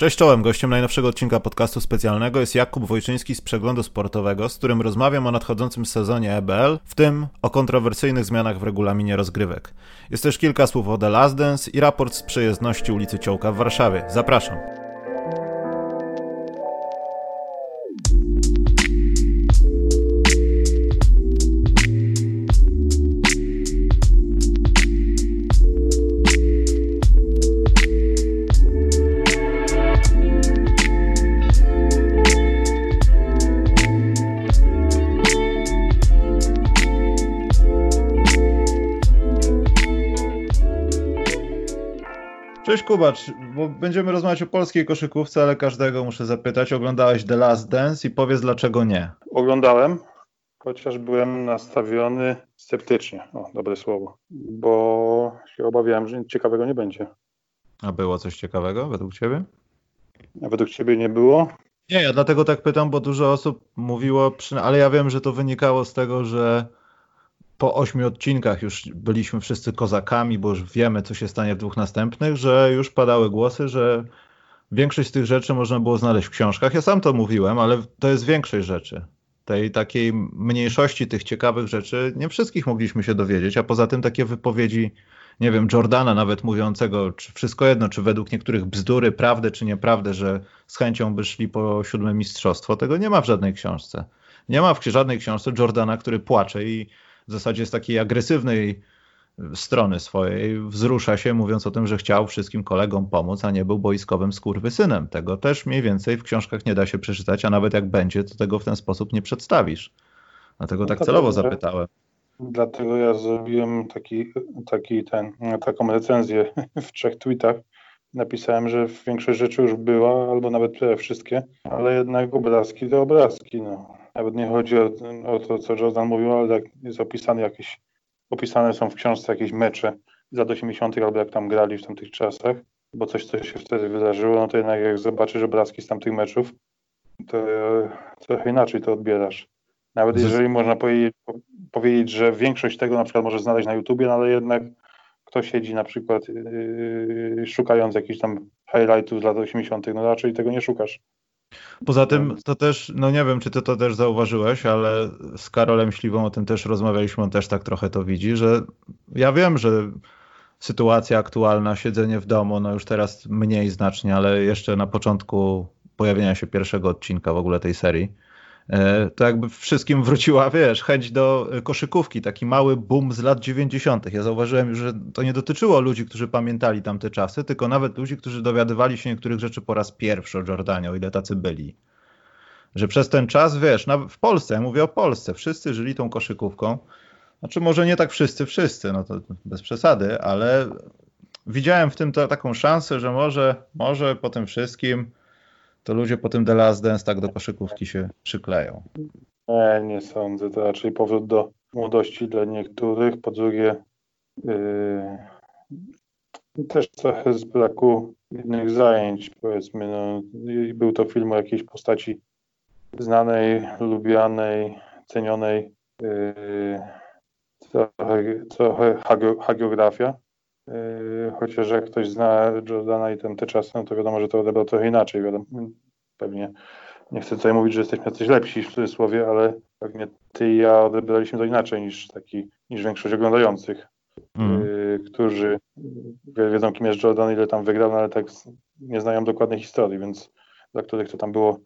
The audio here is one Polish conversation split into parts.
Cześć czołem, gościem najnowszego odcinka podcastu specjalnego jest Jakub Wojczyński z Przeglądu Sportowego, z którym rozmawiam o nadchodzącym sezonie EBL, w tym o kontrowersyjnych zmianach w regulaminie rozgrywek. Jest też kilka słów o The Last Dance i raport z przejezdności ulicy Ciołka w Warszawie. Zapraszam. Kubacz, bo będziemy rozmawiać o polskiej koszykówce, ale każdego muszę zapytać, oglądałeś The Last Dance i powiedz dlaczego nie. Oglądałem, chociaż byłem nastawiony sceptycznie, o dobre słowo, bo się obawiałem, że nic ciekawego nie będzie. A było coś ciekawego według Ciebie? A według Ciebie nie było? Nie, ja dlatego tak pytam, bo dużo osób mówiło, ale ja wiem, że to wynikało z tego, że po ośmiu odcinkach już byliśmy wszyscy kozakami, bo już wiemy, co się stanie w dwóch następnych, że już padały głosy, że większość z tych rzeczy można było znaleźć w książkach. Ja sam to mówiłem, ale to jest większość rzeczy. Tej takiej mniejszości tych ciekawych rzeczy nie wszystkich mogliśmy się dowiedzieć, a poza tym takie wypowiedzi, nie wiem, Jordana nawet mówiącego, czy wszystko jedno, czy według niektórych bzdury, prawdę czy nieprawdę, że z chęcią by szli po siódme mistrzostwo, tego nie ma w żadnej książce. Nie ma w żadnej książce Jordana, który płacze i w zasadzie z takiej agresywnej strony swojej wzrusza się, mówiąc o tym, że chciał wszystkim kolegom pomóc, a nie był boiskowym skurwysynem. Tego też mniej więcej w książkach nie da się przeczytać, a nawet jak będzie, to tego w ten sposób nie przedstawisz. Dlatego no tak celowo dobrze. zapytałem. Dlatego ja zrobiłem taki, taki ten, taką recenzję w trzech tweetach. Napisałem, że większość rzeczy już była, albo nawet wszystkie, ale jednak obrazki to obrazki. No. Nawet nie chodzi o, o to, co Jordan mówił, ale jak jest opisane jakieś, opisane są w książce jakieś mecze z lat 80. albo jak tam grali w tamtych czasach, bo coś, co się wtedy wydarzyło, no to jednak jak zobaczysz obrazki z tamtych meczów, to trochę inaczej to odbierasz. Nawet jeżeli można powiedzieć, powiedzieć, że większość tego na przykład może znaleźć na YouTubie, no ale jednak kto siedzi na przykład yy, szukając jakichś tam highlightów z lat 80., no raczej tego nie szukasz. Poza tym to też, no nie wiem, czy ty to też zauważyłeś, ale z Karolem Śliwą o tym też rozmawialiśmy, on też tak trochę to widzi, że ja wiem, że sytuacja aktualna, siedzenie w domu, no już teraz mniej znacznie, ale jeszcze na początku pojawienia się pierwszego odcinka w ogóle tej serii, to jakby wszystkim wróciła, wiesz, chęć do koszykówki, taki mały boom z lat 90. Ja zauważyłem już, że to nie dotyczyło ludzi, którzy pamiętali tamte czasy, tylko nawet ludzi, którzy dowiadywali się niektórych rzeczy po raz pierwszy o Jordanie, o ile tacy byli. Że przez ten czas, wiesz, w Polsce, ja mówię o Polsce, wszyscy żyli tą koszykówką. Znaczy może nie tak wszyscy, wszyscy, no to bez przesady, ale widziałem w tym taką szansę, że może, może po tym wszystkim to ludzie po tym The Last Dance tak do koszykówki się przykleją. Nie, nie sądzę. To raczej powrót do młodości dla niektórych. Po drugie, yy, też trochę z braku innych zajęć, powiedzmy. No, był to film o jakiejś postaci znanej, lubianej, cenionej. Yy, trochę, trochę hagiografia. Yy, chociaż jak ktoś zna Jordana i ten te czasy, no to wiadomo, że to odebrał trochę inaczej. Wiadomo, pewnie nie chcę tutaj mówić, że jesteśmy jacyś lepsi w cudzysłowie, ale pewnie ty i ja odebraliśmy to inaczej niż taki, niż większość oglądających, mm. yy, którzy wiedzą, kim jest Jordan, ile tam wygrał, no ale tak nie znają dokładnej historii, więc dla których to tam było,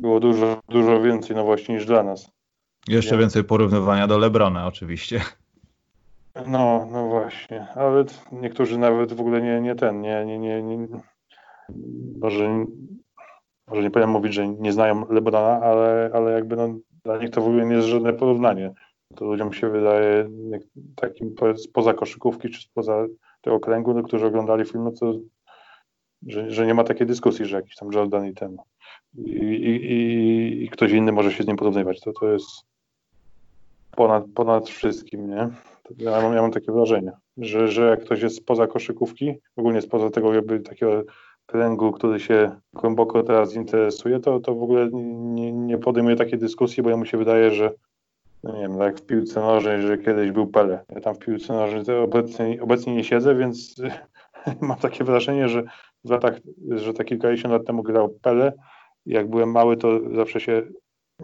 było dużo, dużo więcej nowości niż dla nas. Jeszcze ja... więcej porównywania do Lebrona oczywiście. No, no właśnie, ale niektórzy nawet w ogóle nie, nie ten, nie, nie, nie, nie może, może nie powinien mówić, że nie znają Lebrona, ale, ale jakby no, dla nich to w ogóle nie jest żadne porównanie. To ludziom się wydaje takim spoza koszykówki czy spoza tego kręgu, no, którzy oglądali film, no to że, że nie ma takiej dyskusji, że jakiś tam Jordan i ten i, i, i ktoś inny może się z nim porównywać. To, to jest ponad, ponad wszystkim, nie? Ja mam, ja mam takie wrażenie, że, że jak ktoś jest spoza koszykówki, ogólnie spoza tego jakby takiego kręgu, który się głęboko teraz interesuje, to, to w ogóle nie, nie podejmuje takiej dyskusji, bo ja mu się wydaje, że no nie wiem, tak w piłce nożnej, że kiedyś był Pele. Ja tam w piłce nożnej obecnie, obecnie nie siedzę, więc mam takie wrażenie, że w latach, że te kilkadziesiąt lat temu grał Pele. Jak byłem mały, to zawsze się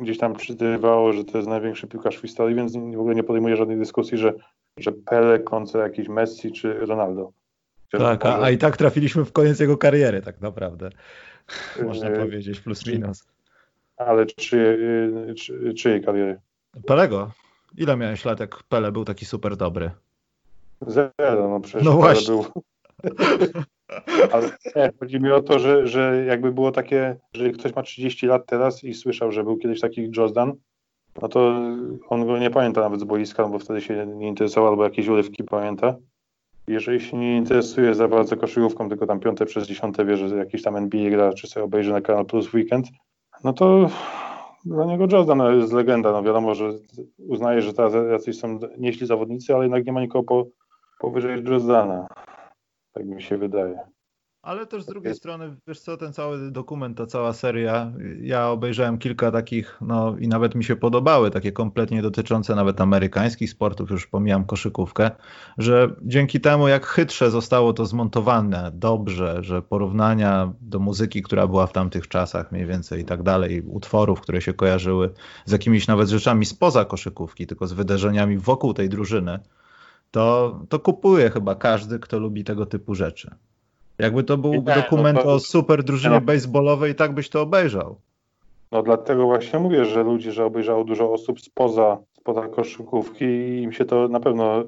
gdzieś tam przytywało, że to jest największy piłkarz w historii, więc w ogóle nie podejmuję żadnej dyskusji, że, że Pele kontra jakiś Messi czy Ronaldo. Tak, a, a, i tak trafiliśmy w koniec jego kariery tak naprawdę. Można yy, powiedzieć, plus minus. Ale czy, czy, czyjej kariery? Pelego. Ile miałeś lat, jak Pele był taki super dobry? Zero, no przecież no właśnie. był... Ale nie, chodzi mi o to, że, że jakby było takie, że ktoś ma 30 lat teraz i słyszał, że był kiedyś taki Josdan, no to on go nie pamięta nawet z boiska, no bo wtedy się nie interesował, albo jakieś urywki pamięta. Jeżeli się nie interesuje za bardzo koszykówką, tylko tam piąte przez dziesiąte wie, że jakiś tam NBA gra, czy sobie obejrzy na Kanal Plus Weekend, no to dla niego Jordan jest legenda. No wiadomo, że uznaje, że teraz jacyś są nieśli zawodnicy, ale jednak nie ma nikogo po, powyżej Jordana. Tak mi się wydaje. Ale też z drugiej strony, wiesz co, ten cały dokument, ta cała seria, ja obejrzałem kilka takich, no i nawet mi się podobały, takie kompletnie dotyczące nawet amerykańskich sportów, już pomijam koszykówkę, że dzięki temu, jak chytrze zostało to zmontowane, dobrze, że porównania do muzyki, która była w tamtych czasach mniej więcej i tak dalej, utworów, które się kojarzyły z jakimiś nawet rzeczami spoza koszykówki, tylko z wydarzeniami wokół tej drużyny, to, to kupuje chyba każdy, kto lubi tego typu rzeczy. Jakby to był no dokument no o super drużynie no, baseballowej, tak byś to obejrzał. No dlatego właśnie mówię, że ludzie, że obejrzało dużo osób spoza, spoza koszykówki i im się to na pewno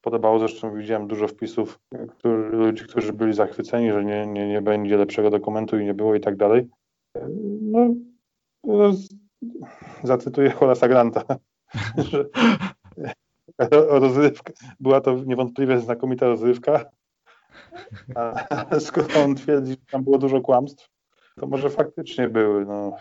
podobało. Zresztą widziałem dużo wpisów który, ludzi, którzy byli zachwyceni, że nie, nie, nie będzie lepszego dokumentu i nie było i tak dalej. No, no zacytuję Holasa Granta, że rozrywka, była to niewątpliwie znakomita rozrywka, a skoro on twierdzi, że tam było dużo kłamstw, to może faktycznie były. No.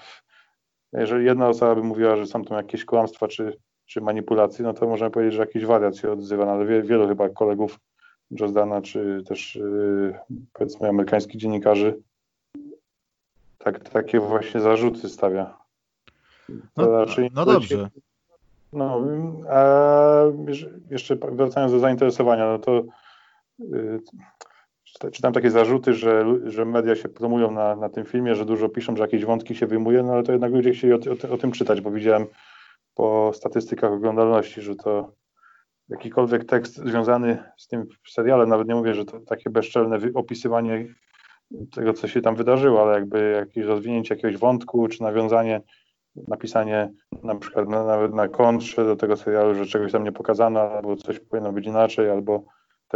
Jeżeli jedna osoba by mówiła, że są tam jakieś kłamstwa czy, czy manipulacje, no to możemy powiedzieć, że jakiś wariat się odzywa, no, ale wie, wielu chyba kolegów Jordana, czy też yy, powiedzmy amerykańskich dziennikarzy tak, takie właśnie zarzuty stawia. No, no dobrze. No, a jeszcze wracając do zainteresowania, no to yy, czytam takie zarzuty, że, że media się promują na, na tym filmie, że dużo piszą, że jakieś wątki się wyjmuje, no ale to jednak ludzie chcieli o, o, o tym czytać, bo widziałem po statystykach oglądalności, że to jakikolwiek tekst związany z tym serialem, nawet nie mówię, że to takie bezczelne opisywanie tego, co się tam wydarzyło, ale jakby jakieś rozwinięcie jakiegoś wątku, czy nawiązanie, napisanie na przykład na, nawet na kontrze do tego serialu, że czegoś tam nie pokazano, albo coś powinno być inaczej, albo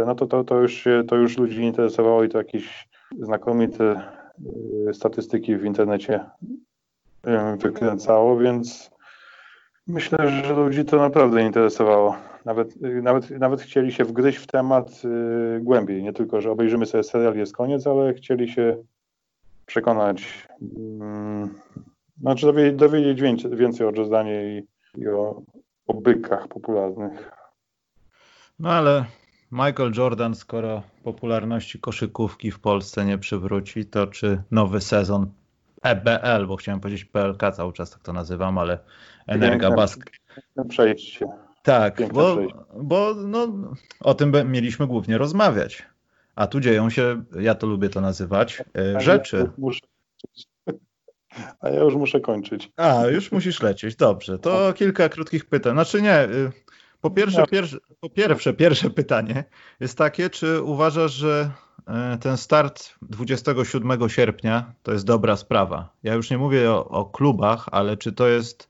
no to, to, to, już to już ludzi interesowało i to jakieś znakomite y, statystyki w internecie y, wykręcało, więc myślę, że ludzi to naprawdę interesowało. Nawet, y, nawet, nawet chcieli się wgryźć w temat głębiej. Nie tylko, że obejrzymy sobie serial, jest koniec, ale chcieli się przekonać, mm, znaczy dowiedzieć, dowiedzieć więcej, więcej o Jordanie i, i o, o bykach popularnych. No ale Michael Jordan, skoro popularności koszykówki w Polsce nie przywróci, to czy nowy sezon EBL, bo chciałem powiedzieć PLK, cały czas tak to nazywam, ale Energa Bask. Przejście. Tak, bo, bo no, o tym mieliśmy głównie rozmawiać. A tu dzieją się, ja to lubię to nazywać, e, rzeczy. A ja już muszę kończyć. A, już musisz lecieć, dobrze. To kilka krótkich pytań. Znaczy nie, y, po pierwsze, pierwsze, po pierwsze, pierwsze pytanie jest takie, czy uważasz, że e, ten start 27 sierpnia to jest dobra sprawa? Ja już nie mówię o, o klubach, ale czy to jest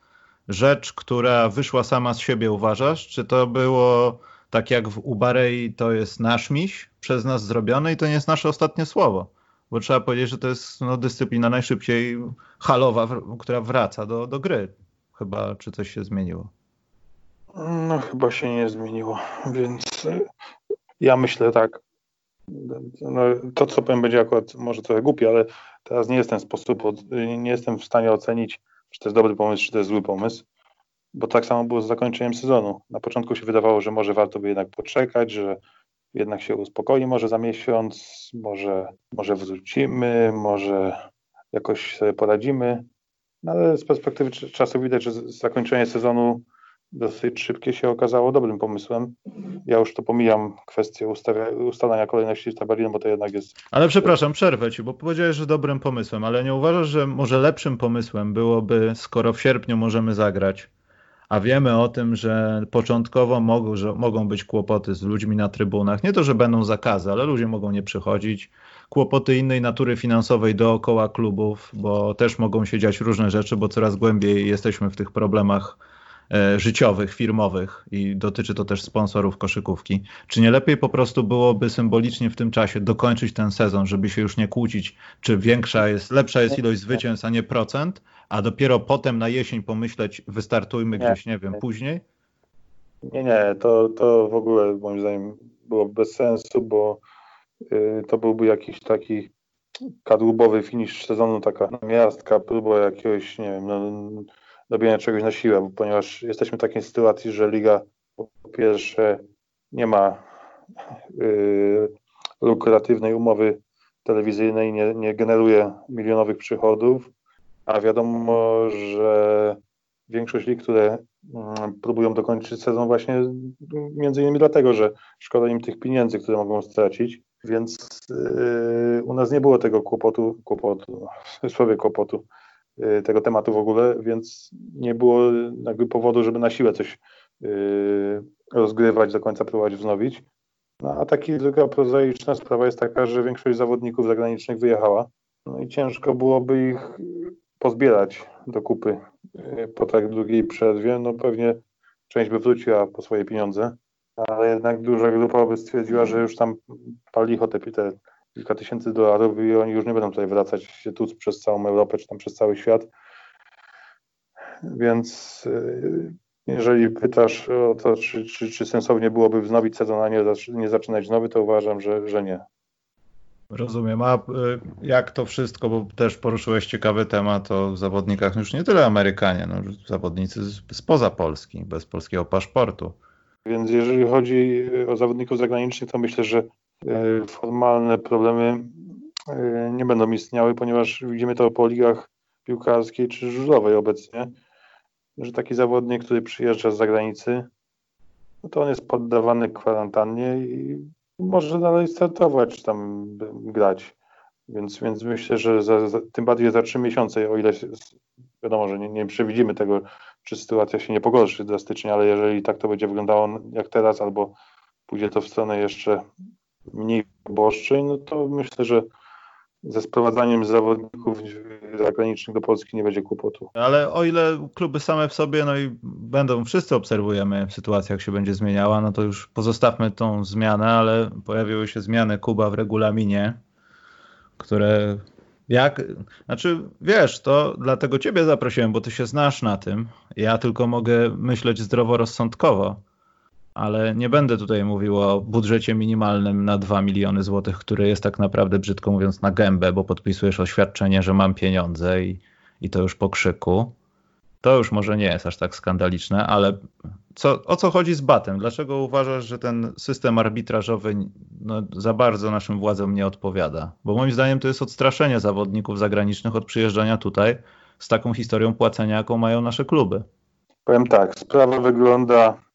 rzecz, która wyszła sama z siebie, uważasz? Czy to było tak jak w Ubarei, to jest nasz miś przez nas zrobione i to nie jest nasze ostatnie słowo? Bo trzeba powiedzieć, że to jest no, dyscyplina najszybciej halowa, która wraca do, do gry. Chyba, czy coś się zmieniło? No chyba się nie zmieniło, więc e, ja myślę tak. No, to, co powiem, będzie akurat może trochę głupie, ale teraz nie jestem sposób, nie jestem w stanie ocenić, czy to jest dobry pomysł, czy to jest zły pomysł, bo tak samo było z zakończeniem sezonu. Na początku się wydawało, że może warto by jednak poczekać, że jednak się uspokoi może za miesiąc, może, może wrócimy, może jakoś sobie poradzimy, no ale z perspektywy czasu widać, że zakończenie sezonu dosyć szybkie się okazało dobrym pomysłem. Ja już to pomijam kwestię ustawia, ustalania kolejności tabeli, bo to jednak jest... Ale przepraszam, przerwę Ci, bo powiedziałeś, że dobrym pomysłem, ale nie uważasz, że może lepszym pomysłem byłoby, skoro w sierpniu możemy zagrać, a wiemy o tym, że początkowo mogą, że mogą być kłopoty z ludźmi na trybunach. Nie to, że będą zakazy, ale ludzie mogą nie przychodzić. Kłopoty innej natury finansowej dookoła klubów, bo też mogą się dziać różne rzeczy, bo coraz głębiej jesteśmy w tych problemach życiowych, firmowych i dotyczy to też sponsorów koszykówki. Czy nie lepiej po prostu byłoby symbolicznie w tym czasie dokończyć ten sezon, żeby się już nie kłócić, czy większa jest, lepsza jest ilość zwycięstw, a nie procent, a dopiero potem na jesień pomyśleć, wystartujmy gdzieś, nie wiem, później? Nie, nie, to, to w ogóle moim zdaniem było bez sensu, bo y, to byłby jakiś taki kadłubowy finisz sezonu, taka miastka, próba jakiegoś, nie wiem, no, robienia czegoś na siłę, ponieważ jesteśmy w takiej sytuacji, że liga po pierwsze nie ma y, lukratywnej umowy telewizyjnej, nie, nie generuje milionowych przychodów, a wiadomo, że większość lig, które mm, próbują dokończyć sezon właśnie między innymi dlatego, że szkoda im tych pieniędzy, które mogą stracić, więc yy, u nas nie było tego kłopotu, kłopotu, słowie kłopotu, yy, tego tematu w ogóle, więc nie było jakby powodu, żeby na siłę coś yy, rozgrywać, do końca próbować wznowić. No, a taki druga prozaiczna sprawa jest taka, że większość zawodników zagranicznych wyjechała, no i ciężko byłoby ich pozbierać do kupy y, po tak długiej przerwie. No pewnie część by wróciła po swoje pieniądze, ale jednak duża grupa by stwierdziła, że już tam pali te, te kilka tysięcy dolarów i oni już nie będą tutaj wracać się tu przez całą Europę czy tam przez cały świat. Więc y, jeżeli pytasz o to, czy, czy, czy sensownie byłoby wznowić sezon, a nie, nie zaczynać nowy, to uważam, że, że nie. Rozumiem. A y, jak to wszystko, bo też poruszyłeś ciekawy temat o zawodnikach, już nie tyle Amerykanie, no, zawodnicy spoza Polski, bez polskiego paszportu. Więc jeżeli chodzi o zawodników zagranicznych, to myślę, że y, formalne problemy y, nie będą istniały, ponieważ widzimy to po ligach piłkarskiej czy żużlowej obecnie, że taki zawodnik, który przyjeżdża z zagranicy, no to on jest poddawany kwarantannie i może dalej startować, czy tam grać. Więc, więc myślę, że za, za, tym bardziej za trzy miesiące, o ile wiadomo, że nie, nie przewidzimy tego, czy sytuacja się nie pogorszy drastycznie, ale jeżeli tak to będzie wyglądało jak teraz, albo pójdzie to w stronę jeszcze mniej boszczej, no to myślę, że ze sprowadzaniem zawodników zagranicznych do Polski nie będzie kłopotu. Ale o ile kluby same w sobie, no i będą, wszyscy obserwujemy sytuację, jak się będzie zmieniała, no to już pozostawmy tą zmianę, ale pojawiły się zmiany Kuba w regulaminie, które jak, znaczy wiesz, to dlatego ciebie zaprosiłem, bo ty się znasz na tym. Ja tylko mogę myśleć zdroworozsądkowo ale nie będę tutaj mówił o budżecie minimalnym na 2 miliony złotych, który jest tak naprawdę, brzydko mówiąc, na gębę, bo podpisujesz oświadczenie, że mam pieniądze i, i to już po krzyku. To już może nie jest aż tak skandaliczne, ale co, o co chodzi z batem? Dlaczego uważasz, że ten system arbitrażowy no, za bardzo naszym władzom nie odpowiada? Bo moim zdaniem to jest odstraszenie zawodników zagranicznych od przyjeżdżania tutaj z taką historią płacenia, jaką mają nasze kluby. Powiem tak, sprawa wygląda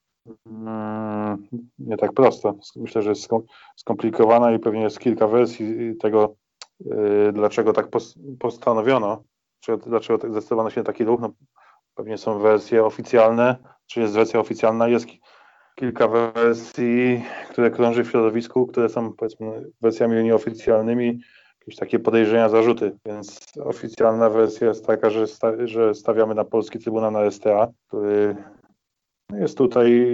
nie tak prosto. Myślę, że jest skomplikowana i pewnie jest kilka wersji tego, y, dlaczego tak postanowiono, dlaczego tak zdecydowano się na taki ruch. No, pewnie są wersje oficjalne, czy jest wersja oficjalna, jest kilka wersji, które krąży w środowisku, które są powiedzmy wersjami nieoficjalnymi, jakieś takie podejrzenia, zarzuty. Więc oficjalna wersja jest taka, że, że stawiamy na polski trybunał na STA, który jest tutaj,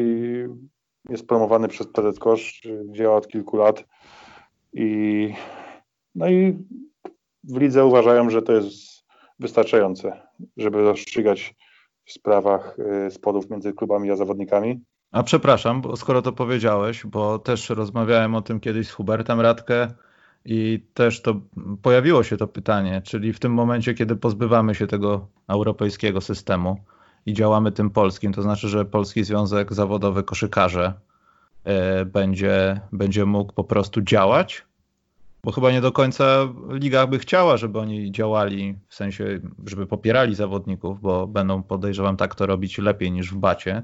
jest promowany przez PZ Kosz, działa od kilku lat i no i w lidze uważają, że to jest wystarczające, żeby rozstrzygać w sprawach y, sporów między klubami a zawodnikami. A przepraszam, bo skoro to powiedziałeś, bo też rozmawiałem o tym kiedyś z Hubertem Radkę i też to pojawiło się to pytanie, czyli w tym momencie, kiedy pozbywamy się tego europejskiego systemu, i działamy tym polskim, to znaczy, że Polski Związek Zawodowy Koszykarze e, będzie, będzie mógł po prostu działać, bo chyba nie do końca liga by chciała, żeby oni działali, w sensie, żeby popierali zawodników, bo będą, podejrzewam, tak to robić lepiej niż w bacie,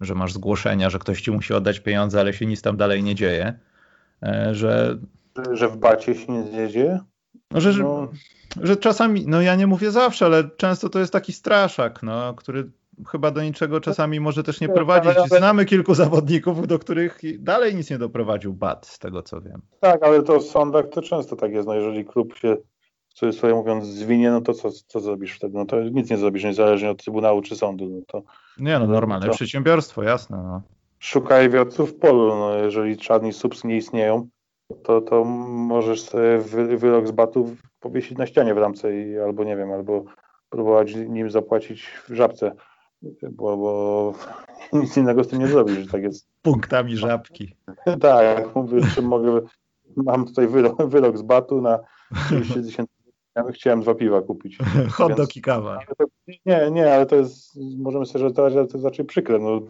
że masz zgłoszenia, że ktoś ci musi oddać pieniądze, ale się nic tam dalej nie dzieje, e, że... Że w bacie się nic nie dzieje? No, że, no. Że czasami, no ja nie mówię zawsze, ale często to jest taki straszak, no, który chyba do niczego czasami może też nie prowadzić. Znamy kilku zawodników, do których dalej nic nie doprowadził BAT, z tego co wiem. Tak, ale to w sądach to często tak jest. No jeżeli klub się w cudzysłowie mówiąc zwinie, no to co, co zrobisz wtedy? No to nic nie zrobisz, niezależnie od Trybunału czy sądu. No to, nie, no normalne to, przedsiębiorstwo, jasne. No. Szukaj wiodców w polu. No, jeżeli czarni subs nie istnieją, to, to możesz sobie wy, wyrok z batów powiesić na ścianie w ramce i, albo nie wiem, albo próbować nim zapłacić w żabce bo, bo nic innego z tym nie zrobisz, że tak jest. Punktami żabki. tak, mówię, że mogę, mam tutaj wyrok, wyrok z batu na 30 tysięcy ja chciałem dwa piwa kupić. Hot dog i kawa. Nie, nie, ale to jest, możemy sobie że to jest raczej przykre, no,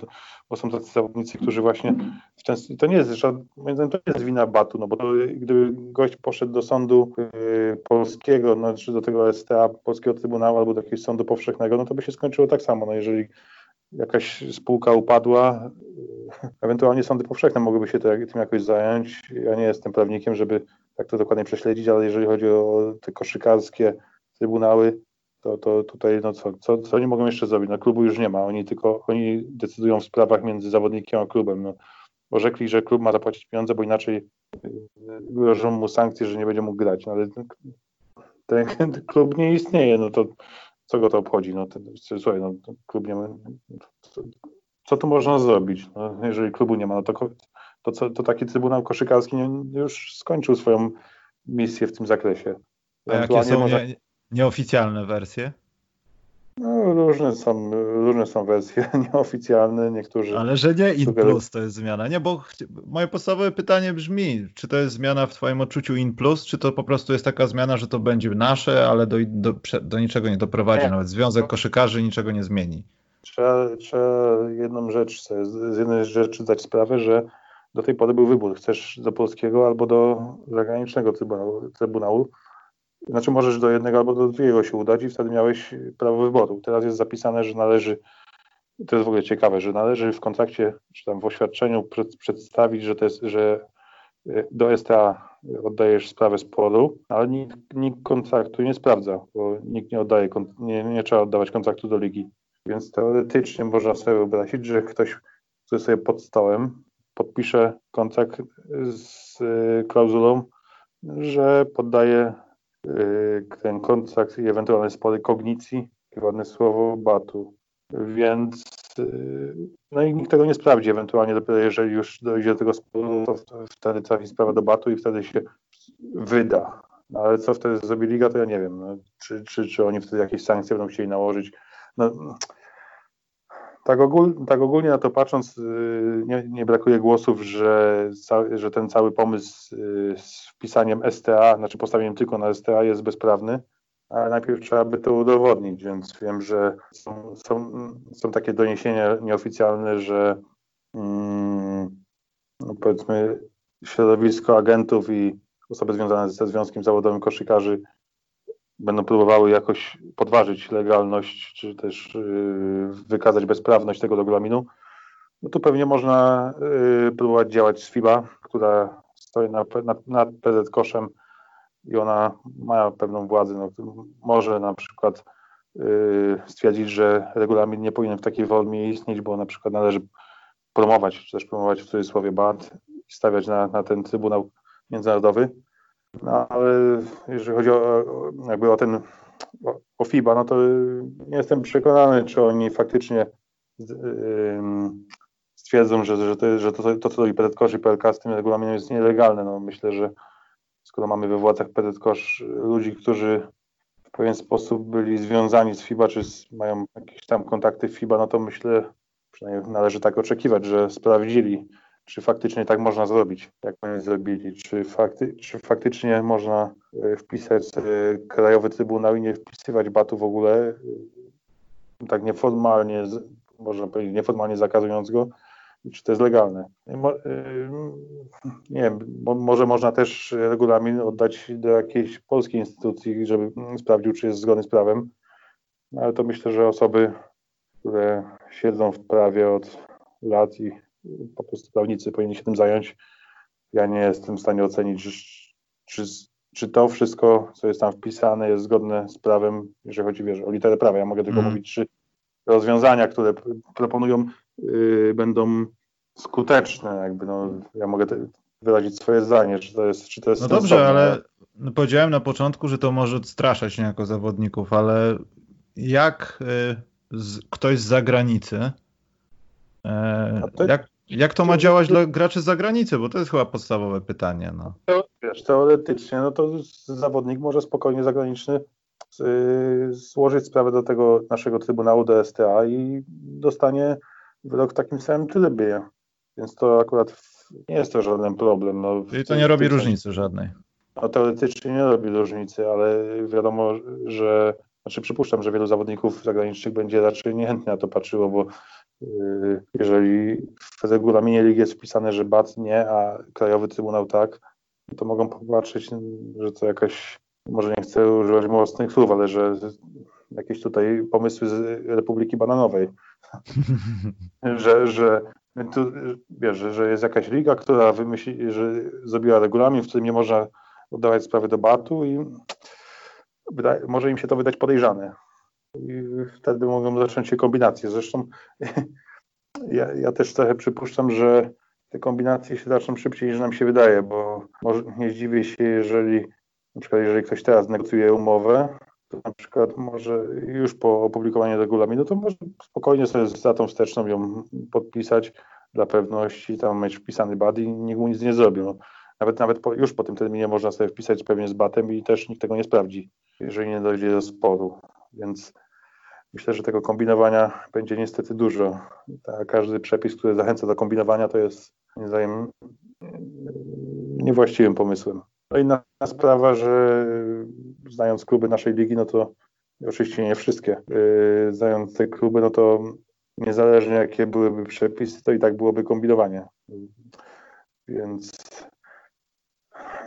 bo są tacy zawodnicy, którzy właśnie w ten, to nie jest, moim zdaniem to nie jest wina Batu, no bo to, gdyby gość poszedł do sądu y, polskiego, no, czy do tego STA, polskiego Trybunału albo do jakiegoś sądu powszechnego, no to by się skończyło tak samo, no jeżeli jakaś spółka upadła, y, ewentualnie sądy powszechne mogłyby się tym jakoś zająć. Ja nie jestem prawnikiem, żeby tak to dokładnie prześledzić, ale jeżeli chodzi o te koszykarskie trybunały, to, to tutaj no co, co, co oni mogą jeszcze zrobić? No klubu już nie ma, oni tylko oni decydują w sprawach między zawodnikiem a klubem. No, orzekli, że klub ma zapłacić pieniądze, bo inaczej y, grożą mu sankcje, że nie będzie mógł grać. No, ale ten, ten klub nie istnieje, no to co go to obchodzi? No, ten, słuchaj, no, klub nie ma, co, tu można zrobić? No, jeżeli klubu nie ma, no to to, co, to taki Trybunał Koszykarski już skończył swoją misję w tym zakresie. A jakie są może... nie, nieoficjalne wersje? No, różne są, różne są wersje nieoficjalne, niektórzy. Ale że nie in plus to jest zmiana. Nie, bo moje podstawowe pytanie brzmi, czy to jest zmiana w Twoim odczuciu in plus, czy to po prostu jest taka zmiana, że to będzie nasze, ale do, do, do niczego nie doprowadzi. Nie. Nawet Związek Koszykarzy niczego nie zmieni. Trzeba, trzeba jedną rzecz, z jednej rzeczy zdać sprawę, że do tej pory był wybór, chcesz do polskiego albo do zagranicznego trybunału. Znaczy możesz do jednego albo do drugiego się udać i wtedy miałeś prawo wyboru. Teraz jest zapisane, że należy, to jest w ogóle ciekawe, że należy w kontrakcie, czy tam w oświadczeniu przedstawić, że to jest, że e, do STA oddajesz sprawę sporu, ale nikt, nikt kontraktu nie sprawdza, bo nikt nie oddaje, nie, nie trzeba oddawać kontraktu do ligi. Więc teoretycznie można sobie wyobrazić, że ktoś, kto jest sobie pod stołem, podpisze kontrakt z y, klauzulą, że poddaje y, ten kontrakt i ewentualne spory kognicji, ładne słowo, batu. Więc y, no i nikt tego nie sprawdzi, ewentualnie dopiero jeżeli już dojdzie do tego sporu, to wtedy trafi sprawa do batu i wtedy się wyda. No ale co wtedy zrobi liga, to ja nie wiem. No, czy, czy, czy oni wtedy jakieś sankcje będą chcieli nałożyć. No, tak, ogól, tak ogólnie na to patrząc, y, nie, nie brakuje głosów, że, że ten cały pomysł y, z wpisaniem STA, znaczy postawieniem tylko na STA jest bezprawny, ale najpierw trzeba by to udowodnić, więc wiem, że są, są, są takie doniesienia nieoficjalne, że mm, no powiedzmy środowisko agentów i osoby związane ze Związkiem Zawodowym Koszykarzy będą próbowały jakoś podważyć legalność, czy też y, wykazać bezprawność tego regulaminu, no to pewnie można y, próbować działać z FIBA, która stoi nad, PZ koszem i ona ma pewną władzę. No, może na przykład y, stwierdzić, że regulamin nie powinien w takiej formie istnieć, bo na przykład należy promować, czy też promować w cudzysłowie BAT i stawiać na, na ten Trybunał Międzynarodowy. No ale jeżeli chodzi o, jakby o ten o FIBA, no to nie jestem przekonany, czy oni faktycznie stwierdzą, że, że, to, że to, co robi PZKosz i PLK z tym regulaminem jest nielegalne. No myślę, że skoro mamy we władzach PZKosz ludzi, którzy w pewien sposób byli związani z FIBA, czy z, mają jakieś tam kontakty w FIBA, no to myślę, przynajmniej należy tak oczekiwać, że sprawdzili czy faktycznie tak można zrobić, jak oni zrobili, czy, fakty, czy faktycznie można e, wpisać e, Krajowy Trybunał i nie wpisywać batu w ogóle, e, tak nieformalnie, można powiedzieć, nieformalnie zakazując go, czy to jest legalne. Nie wiem, może można też regulamin oddać do jakiejś polskiej instytucji, żeby sprawdził, czy jest zgodny z prawem, ale to myślę, że osoby, które siedzą w prawie od lat i po prostu prawnicy powinni się tym zająć. Ja nie jestem w stanie ocenić, czy, czy to wszystko, co jest tam wpisane, jest zgodne z prawem, jeżeli chodzi wiesz, o literę prawa. Ja mogę tylko mm. mówić, czy rozwiązania, które proponują, yy, będą skuteczne. Jakby, no, ja mogę te, wyrazić swoje zdanie, czy to jest, czy to jest No dobrze, ale powiedziałem na początku, że to może odstraszać niejako zawodników, ale jak y, z, ktoś z zagranicy, to, jak, jak to ma działać dla graczy z zagranicy? Bo to jest chyba podstawowe pytanie. No. Wiesz, teoretycznie, no to zawodnik może spokojnie zagraniczny y, złożyć sprawę do tego naszego Trybunału DSTA i dostanie wyrok w takim samym trybie. Więc to akurat nie jest to żaden problem. No, Czyli to nie robi różnicy żadnej. No, teoretycznie nie robi różnicy, ale wiadomo, że znaczy przypuszczam, że wielu zawodników zagranicznych będzie raczej niechętnie na to patrzyło, bo yy, jeżeli w regulaminie ligi jest wpisane, że BAT nie, a Krajowy Trybunał tak, to mogą popatrzeć, że to jakaś, może nie chcę używać mocnych słów, ale że jakieś tutaj pomysły z Republiki Bananowej, że, że tu, wiesz, że jest jakaś liga, która wymyśli, że zrobiła regulamin, w którym nie można oddawać sprawy do BAT-u i wydaje, może im się to wydać podejrzane. I wtedy mogą zacząć się kombinacje. Zresztą ja, ja też trochę przypuszczam, że te kombinacje się zaczną szybciej niż nam się wydaje, bo może nie zdziwię się, jeżeli na przykład jeżeli ktoś teraz negocjuje umowę, to na przykład może już po opublikowaniu regulaminu, to może spokojnie sobie z datą wsteczną ją podpisać dla pewności, tam mieć wpisany bad i nikt mu nic nie zrobi. No, nawet nawet po, już po tym terminie można sobie wpisać pewnie z batem i też nikt tego nie sprawdzi, jeżeli nie dojdzie do sporu. Więc myślę, że tego kombinowania będzie niestety dużo. Każdy przepis, który zachęca do kombinowania, to jest zdaniem niewłaściwym pomysłem. No inna sprawa, że znając kluby naszej ligi, no to oczywiście nie wszystkie, yy, znając te kluby, no to niezależnie jakie byłyby przepisy, to i tak byłoby kombinowanie. Więc,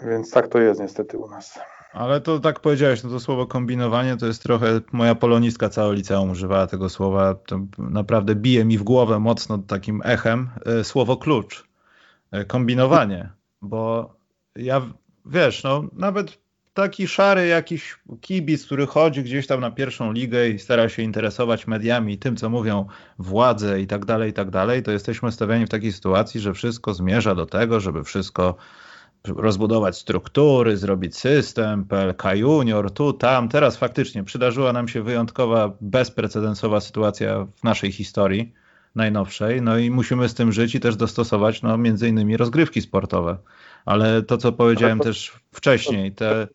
więc tak to jest niestety u nas. Ale to tak powiedziałeś, no to słowo kombinowanie to jest trochę, moja polonistka całe liceum używała tego słowa, to naprawdę bije mi w głowę mocno takim echem e, słowo klucz, e, kombinowanie, bo ja, wiesz, no nawet taki szary jakiś kibic, który chodzi gdzieś tam na pierwszą ligę i stara się interesować mediami tym, co mówią władze i tak dalej, i tak dalej, to jesteśmy stawiani w takiej sytuacji, że wszystko zmierza do tego, żeby wszystko rozbudować struktury, zrobić system, PLK Junior, tu, tam. Teraz faktycznie przydarzyła nam się wyjątkowa, bezprecedensowa sytuacja w naszej historii najnowszej, no i musimy z tym żyć i też dostosować, no między innymi rozgrywki sportowe. Ale to, co powiedziałem to, też wcześniej, te...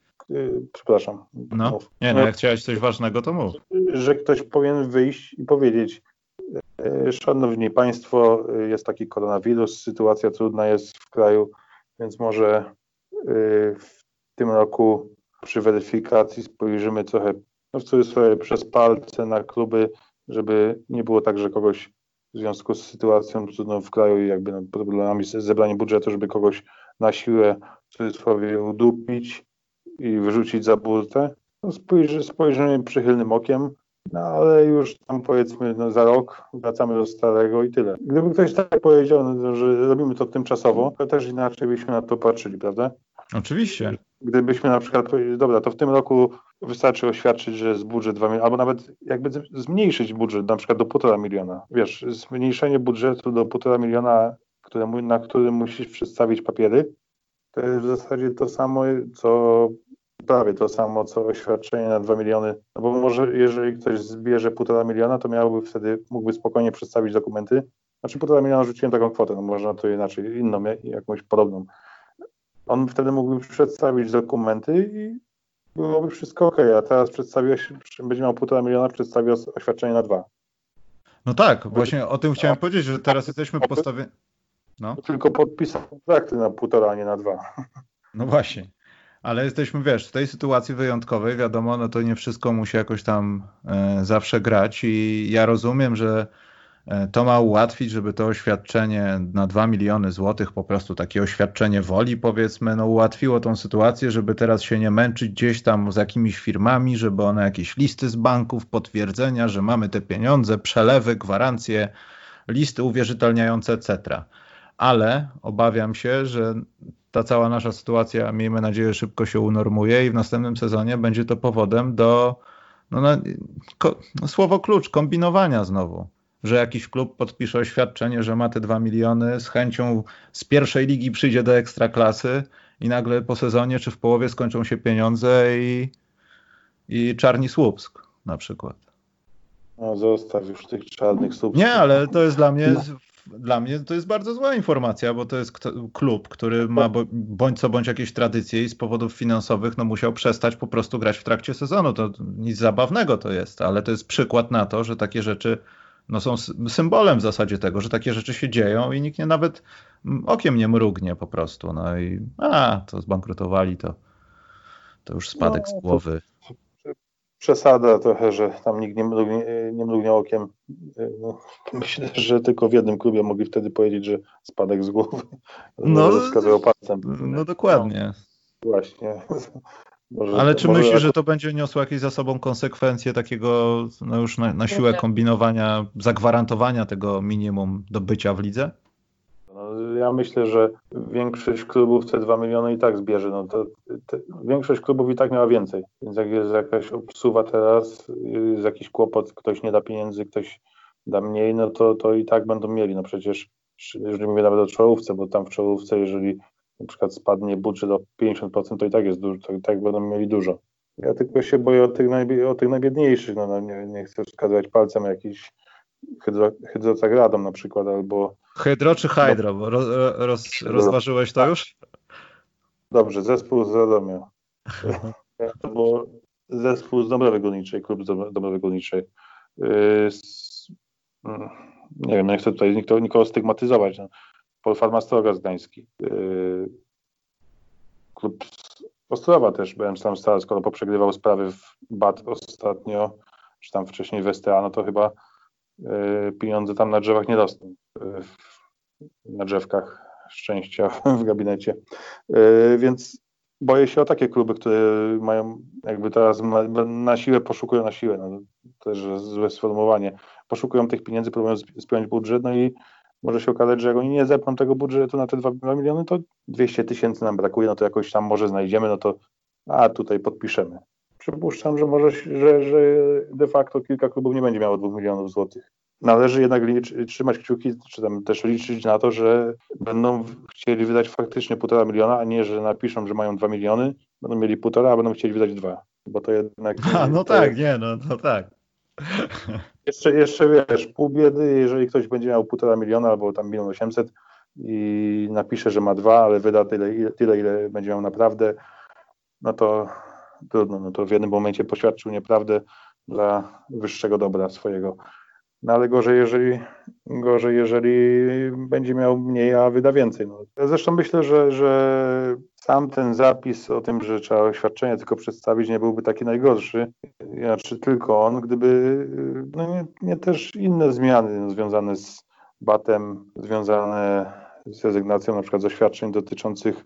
Przepraszam. No, nie no, jak chciałeś coś ważnego, to mów. Że ktoś powinien wyjść i powiedzieć, e, Szanowni Państwo, jest taki koronawirus, sytuacja trudna jest w kraju, więc może y, w tym roku przy weryfikacji spojrzymy trochę, no w cudzysłowie, przez palce na kluby, żeby nie było tak, że kogoś w związku z sytuacją trudną w kraju i jakby no, problemami z zebraniem budżetu, żeby kogoś na siłę w cudzysłowie udupić i wyrzucić za burtę. No spojrzy, spojrzymy przychylnym okiem, no ale już tam powiedzmy no, za rok wracamy do starego i tyle. Gdyby ktoś tak powiedział, no, że robimy to tymczasowo, to też inaczej byśmy na to patrzyli, prawda? Oczywiście. Gdybyśmy na przykład powiedzieli, dobra, to w tym roku wystarczy oświadczyć, że jest budżet 2 miliony, albo nawet jakby zmniejszyć budżet na przykład do 1,5 miliona. Wiesz, zmniejszenie budżetu do 1,5 miliona, na którym musisz przedstawić papiery, to jest w zasadzie to samo, co prawie to samo, co oświadczenie na 2 miliony, no bo może jeżeli ktoś zbierze 1,5 miliona, to miałby wtedy, mógłby spokojnie przedstawić dokumenty. Znaczy 1,5 miliona rzuciłem taką kwotę, no można to inaczej, inną, jakąś podobną. On wtedy mógłby przedstawić dokumenty i byłoby wszystko ok, a teraz przedstawiłeś, będzie miał 1,5 miliona, przedstawił oświadczenie na dwa. No tak, właśnie o tym chciałem powiedzieć, że teraz jesteśmy postawieni. No. Tylko podpisał kontrakty na półtora, a nie na dwa. No właśnie ale jesteśmy, wiesz, w tej sytuacji wyjątkowej, wiadomo, no to nie wszystko musi jakoś tam e, zawsze grać i ja rozumiem, że e, to ma ułatwić, żeby to oświadczenie na 2 miliony złotych, po prostu takie oświadczenie woli, powiedzmy, no ułatwiło tą sytuację, żeby teraz się nie męczyć gdzieś tam z jakimiś firmami, żeby one jakieś listy z banków, potwierdzenia, że mamy te pieniądze, przelewy, gwarancje, listy uwierzytelniające, etc. Ale obawiam się, że ta cała nasza sytuacja, miejmy nadzieję, szybko się unormuje i w następnym sezonie będzie to powodem do, no, na, ko, no, słowo klucz, kombinowania znowu. Że jakiś klub podpisze oświadczenie, że ma te dwa miliony, z chęcią z pierwszej ligi przyjdzie do ekstraklasy i nagle po sezonie czy w połowie skończą się pieniądze i, i Czarni Słupsk na przykład. No zostaw już tych czarnych Słupsk. Nie, ale to jest dla mnie dla mnie to jest bardzo zła informacja, bo to jest klub, który ma bądź co bądź jakieś tradycje i z powodów finansowych no, musiał przestać po prostu grać w trakcie sezonu. To nic zabawnego to jest, ale to jest przykład na to, że takie rzeczy no, są symbolem w zasadzie tego, że takie rzeczy się dzieją i nikt nie nawet okiem nie mrugnie po prostu. No i a, to zbankrutowali, to, to już spadek no, z głowy przesada trochę, że tam nikt nie mrugnie, nie mrugnie okiem. No, myślę, że tylko w jednym klubie mogli wtedy powiedzieć, że spadek z głowy. No, wskazywał palcem. No dokładnie. No, właśnie. Może, Ale czy myślisz, że to będzie niosło jakieś za sobą konsekwencje takiego no już na, na siłę kombinowania, zagwarantowania tego minimum do bycia w lidze? Ja myślę, że większość klubów te 2 miliony i tak zbierze. No to, te, większość klubów i tak miała więcej. Więc jak jest jakaś obsuwa teraz, jest jakiś kłopot, ktoś nie da pieniędzy, ktoś da mniej, no to, to i tak będą mieli. No przecież, jeżeli mówię nawet o czołówce, bo tam w czołówce, jeżeli na przykład spadnie budżet o 50%, to i tak jest dużo, to i tak będą mieli dużo. Ja tylko się boję o tych, najbi- o tych najbiedniejszych. No, no nie, nie, chcę wskazywać palcem jakiś hydro, hydrozagradą na przykład, albo Hydro czy Hydro? Bo roz, roz, rozważyłeś to już? Dobrze, zespół z Radomia. Bo zespół z Dąbrowy Górniczej, klub z Dąbrowy Górniczej. Yy, mm, nie wiem, nie chcę tutaj nikogo, nikogo stygmatyzować. No. Polfarmastroga Gdański. Yy, klub z Ostrowa też, byłem tam stary, skoro poprzegrywał sprawy w BAT ostatnio, czy tam wcześniej w STA, no to chyba pieniądze tam na drzewach nie rosną na drzewkach szczęścia w gabinecie. E, więc boję się o takie kluby, które mają jakby teraz na siłę poszukują na siłę, no, też złe sformułowanie, poszukują tych pieniędzy, próbują spełnić budżet, no i może się okazać, że jak oni nie zepną tego budżetu na te 2 miliony, to 200 tysięcy nam brakuje, no to jakoś tam może znajdziemy, no to a tutaj podpiszemy. Przypuszczam, że może, że, że de facto kilka klubów nie będzie miało 2 milionów złotych należy jednak trzymać kciuki, czy tam też liczyć na to, że będą chcieli wydać faktycznie półtora miliona, a nie, że napiszą, że mają dwa miliony, będą mieli półtora, a będą chcieli wydać dwa. Bo to jednak. A, no tak, jest... nie, no, no tak. Jeszcze, jeszcze wiesz, pół biedy, jeżeli ktoś będzie miał półtora miliona albo tam milion osiemset i napisze, że ma dwa, ale wyda tyle, tyle, ile będzie miał naprawdę, no to trudno, no to w jednym momencie poświadczył nieprawdę dla wyższego dobra swojego. No ale gorzej, jeżeli, gorzej, jeżeli będzie miał mniej, a wyda więcej. No. Zresztą myślę, że, że sam ten zapis o tym, że trzeba oświadczenie tylko przedstawić, nie byłby taki najgorszy. Znaczy tylko on, gdyby no nie, nie też inne zmiany związane z batem, związane z rezygnacją na przykład z oświadczeń dotyczących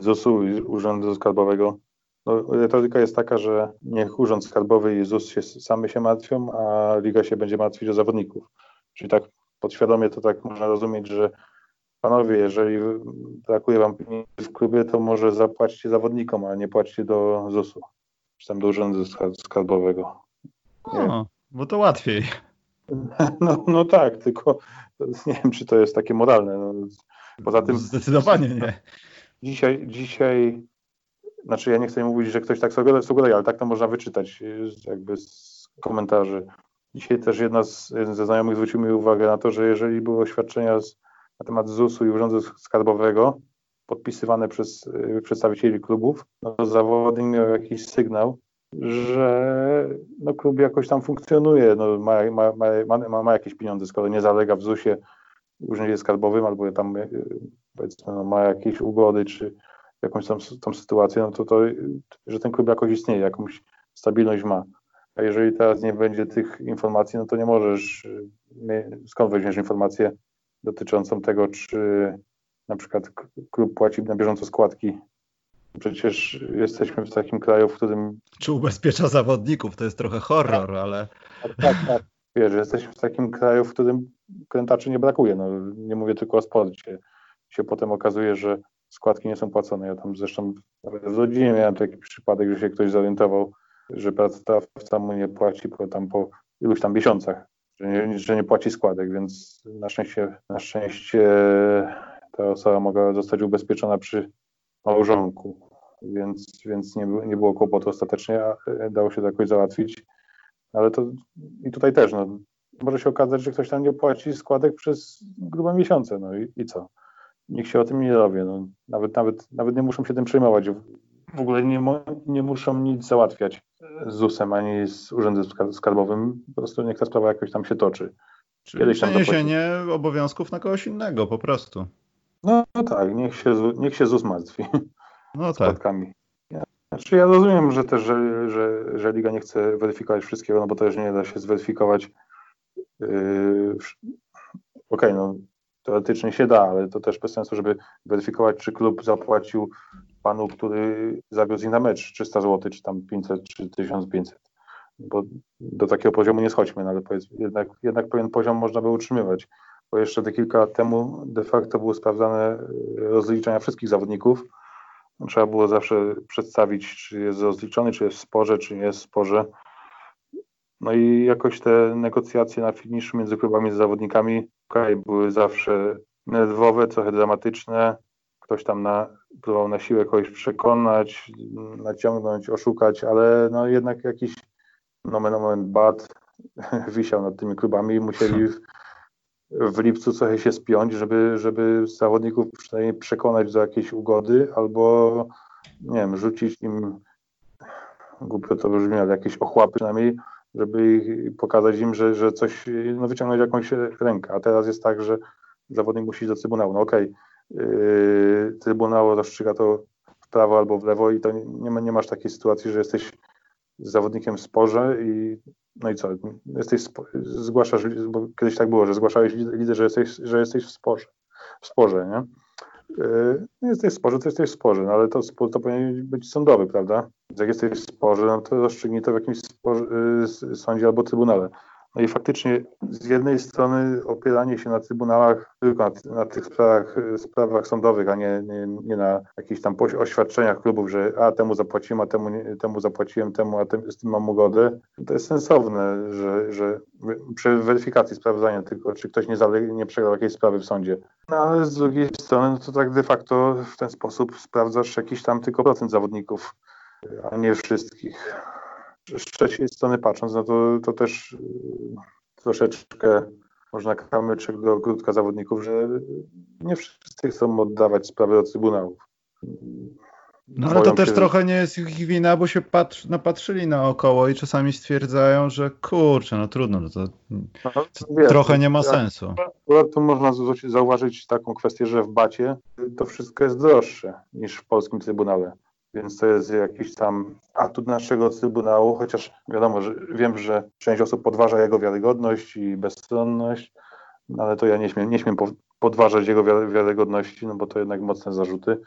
ZUS-u i Urzędu Skarbowego no, retoryka jest taka, że niech Urząd Skarbowy i ZUS się, same się martwią, a Liga się będzie martwić o zawodników. Czyli tak podświadomie to tak można rozumieć, że panowie, jeżeli brakuje wam pieniędzy w klubie, to może zapłacicie zawodnikom, a nie płacicie do ZUS-u, czy tam do Urzędu Skarbowego. O, bo to łatwiej. No, no tak, tylko nie wiem, czy to jest takie moralne. No, poza tym. Zdecydowanie nie. Dzisiaj, dzisiaj znaczy ja nie chcę mówić, że ktoś tak sugeruje, ale tak to można wyczytać jakby z komentarzy. Dzisiaj też jedna z, ze znajomych zwrócił mi uwagę na to, że jeżeli były oświadczenia z, na temat ZUS-u i Urzędu Skarbowego podpisywane przez y, przedstawicieli klubów, no to zawodnik miał jakiś sygnał, że no, klub jakoś tam funkcjonuje, no, ma, ma, ma, ma, jakieś pieniądze, skoro nie zalega w ZUS-ie, Urzędzie Skarbowym, albo tam y, powiedzmy no, ma jakieś ugody, czy jakąś tam, tam sytuację, no to, to, że ten klub jakoś istnieje, jakąś stabilność ma. A jeżeli teraz nie będzie tych informacji, no to nie możesz, skąd weźmiesz informację dotyczącą tego, czy na przykład klub płaci na bieżąco składki. Przecież jesteśmy w takim kraju, w którym... Czy ubezpiecza zawodników, to jest trochę horror, ale... Tak, tak, tak. wiesz, jesteśmy w takim kraju, w którym krętaczy nie brakuje. No, nie mówię tylko o sporcie. Się potem okazuje, że składki nie są płacone. Ja tam zresztą w rodzinie miałem taki przypadek, że się ktoś zorientował, że pracodawca mu nie płaci po, tam po iluś tam miesiącach, że nie, że nie płaci składek, więc na szczęście, na szczęście ta osoba mogła zostać ubezpieczona przy małżonku, więc, więc nie, nie było kłopotu ostatecznie, a dało się to jakoś załatwić. Ale to i tutaj też, no, może się okazać, że ktoś tam nie płaci składek przez grube miesiące, no i, i co? Nikt się o tym nie dowie, no, nawet, nawet, nawet nie muszą się tym przejmować. W ogóle nie, nie muszą nic załatwiać z ZUS-em ani z Urzędem Skarbowym, po prostu niech ta sprawa jakoś tam się toczy. Czyli Kiedyś przeniesienie obowiązków na kogoś innego po prostu. No, no tak, niech się, niech się ZUS martwi. No tak. Znaczy ja rozumiem, że też, że, że, że Liga nie chce weryfikować wszystkiego, no bo też nie da się zweryfikować. Yy, Okej, okay, no teoretycznie się da, ale to też bez sensu, żeby weryfikować, czy klub zapłacił panu, który zawiózł ich na mecz 300 zł, czy tam 500, czy 1500. Bo do takiego poziomu nie schodźmy, no ale jednak, jednak pewien poziom można by utrzymywać. Bo jeszcze te kilka lat temu de facto były sprawdzane rozliczenia wszystkich zawodników, Trzeba było zawsze przedstawić, czy jest rozliczony, czy jest w sporze, czy nie jest w sporze. No i jakoś te negocjacje na finiszu między klubami z zawodnikami okay, były zawsze nerwowe, trochę dramatyczne. Ktoś tam na, próbował na siłę kogoś przekonać, naciągnąć, oszukać, ale no jednak jakiś nomen moment bad wisiał nad tymi klubami i musieli w lipcu trochę się spiąć, żeby, żeby zawodników przynajmniej przekonać do jakiejś ugody albo nie wiem, rzucić im głupio to brzmi, ale jakieś ochłapy przynajmniej, żeby pokazać im, że, że coś, no wyciągnąć jakąś rękę. A teraz jest tak, że zawodnik musi iść do Trybunału. No okej, okay. yy, Trybunał rozstrzyga to w prawo albo w lewo i to nie, nie, nie masz takiej sytuacji, że jesteś z zawodnikiem w sporze i no i co, jesteś, zgłaszasz, bo kiedyś tak było, że zgłaszałeś lider, że jesteś, że jesteś w sporze, w sporze, nie? Yy, jesteś w sporze, to jesteś w sporze, no ale to spór to powinien być sądowy, prawda? Jak jesteś w sporze, no to rozstrzygnij to w jakimś sporze, yy, sądzie albo trybunale. No i faktycznie z jednej strony opieranie się na trybunałach, tylko na, na tych sprawach, sprawach sądowych, a nie, nie, nie, na jakichś tam oświadczeniach klubów, że a temu zapłaciłem, a temu, nie, temu zapłaciłem, temu, a tym, z tym mam ugodę, to jest sensowne, że, że przy weryfikacji sprawdzania tylko, czy ktoś nie, zale, nie przegrał jakiejś sprawy w sądzie. No ale z drugiej strony, no to tak de facto w ten sposób sprawdzasz jakiś tam tylko procent zawodników, a nie wszystkich z trzeciej strony patrząc, no to, to też y, troszeczkę można kamyczek do ogródka zawodników, że nie wszyscy chcą oddawać sprawy do trybunałów. No ale to też się, trochę nie jest ich wina, bo się patr napatrzyli naokoło i czasami stwierdzają, że kurczę, no trudno, no to, no, wiesz, trochę nie ma sensu. Akurat tu można zauważyć taką kwestię, że w Bacie to wszystko jest droższe niż w polskim Trybunale. Więc to jest jakiś tam atut naszego Trybunału, chociaż wiadomo, że wiem, że część osób podważa jego wiarygodność i bezstronność, no ale to ja nie śmiem, nie śmiem podważać jego wiarygodności, no bo to jednak mocne zarzuty.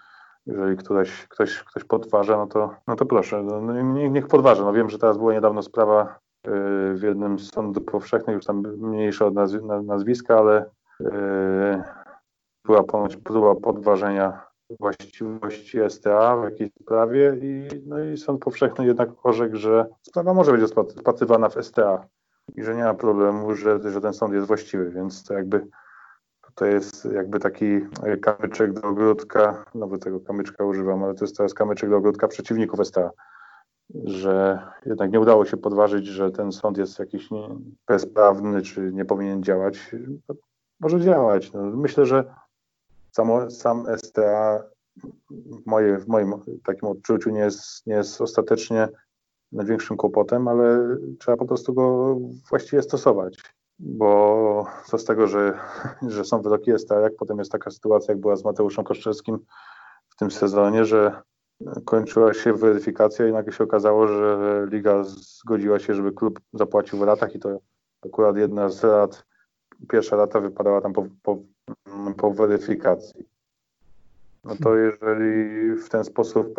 Jeżeli ktoś, ktoś, ktoś podważa, no to, no to proszę, no, no niech, podważa. No wiem, że teraz była niedawno sprawa yy, w jednym z sądów powszechnych, już tam mniejsza od nazw nazwiska, ale yy, była ponoć próba podważenia właściwości STA w jakiejś sprawie i, no i sąd powszechny jednak orzekł, że sprawa może być rozpatrywana w STA i że nie ma problemu, że, że ten sąd jest właściwy, więc to jakby to jest jakby taki kamyczek do ogródka, no bo tego kamyczka używam, ale to jest teraz kamyczek do ogródka przeciwników STA, że jednak nie udało się podważyć, że ten sąd jest jakiś bezprawny, czy nie powinien działać. Może działać. No, myślę, że Samo, sam STA w, moje, w moim takim odczuciu nie jest, nie jest ostatecznie największym kłopotem, ale trzeba po prostu go właściwie stosować. Bo co z tego, że, że są wyroki STA, jak potem jest taka sytuacja, jak była z Mateuszem Koszczewskim w tym sezonie, że kończyła się weryfikacja i nagle się okazało, że liga zgodziła się, żeby klub zapłacił w ratach i to akurat jedna z rat, pierwsza rata wypadała tam po, po po weryfikacji. No to jeżeli w ten sposób,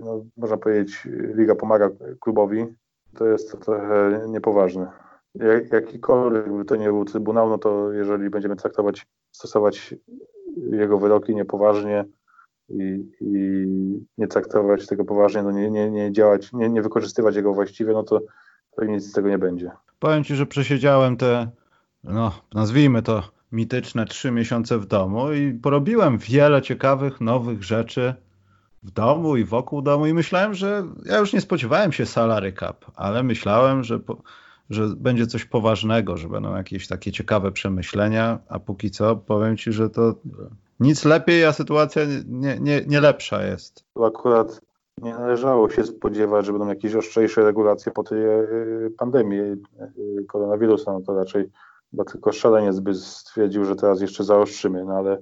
no, można powiedzieć, liga pomaga klubowi, to jest to trochę niepoważne. jak, jakikolwiek by to nie był Trybunał, no to jeżeli będziemy traktować, stosować jego wyroki niepoważnie i, i nie traktować tego poważnie, no nie, nie, nie działać, nie, nie wykorzystywać jego właściwie, no to, to nic z tego nie będzie. Powiem Ci, że przesiedziałem te, no nazwijmy to mityczne trzy miesiące w domu i porobiłem wiele ciekawych, nowych rzeczy w domu i wokół domu i myślałem, że ja już nie spodziewałem się salary cap, ale myślałem, że, że będzie coś poważnego, że będą jakieś takie ciekawe przemyślenia, a póki co powiem Ci, że to nic lepiej, a sytuacja nie, nie, nie lepsza jest. Tu akurat nie należało się spodziewać, że będą jakieś ostrzejsze regulacje po tej e, pandemii e, koronawirusa, no to raczej bo tylko szaleniec by stwierdził, że teraz jeszcze zaostrzymy, no ale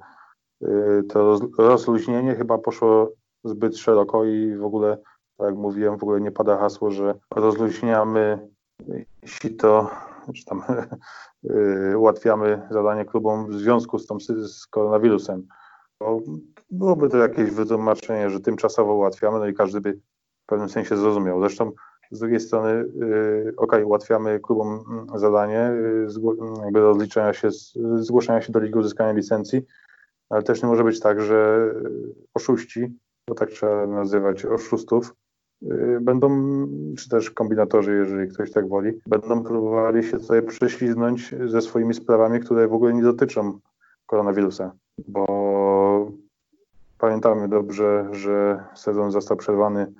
y, to rozluźnienie chyba poszło zbyt szeroko i w ogóle, tak jak mówiłem, w ogóle nie pada hasło, że rozluźniamy to, czy tam y, ułatwiamy zadanie klubom w związku z, tą, z koronawirusem. Bo byłoby to jakieś wytłumaczenie, że tymczasowo ułatwiamy, no i każdy by w pewnym sensie zrozumiał. Zresztą z drugiej strony, y, ok, ułatwiamy klubom mm, zadanie y, jakby rozliczenia się, zgłoszenia się do ligi uzyskania licencji, ale też nie może być tak, że oszuści, bo tak trzeba nazywać oszustów, y, będą, czy też kombinatorzy, jeżeli ktoś tak woli, będą próbowali się tutaj prześliznąć ze swoimi sprawami, które w ogóle nie dotyczą koronawirusa, bo pamiętamy dobrze, że sezon został przerwany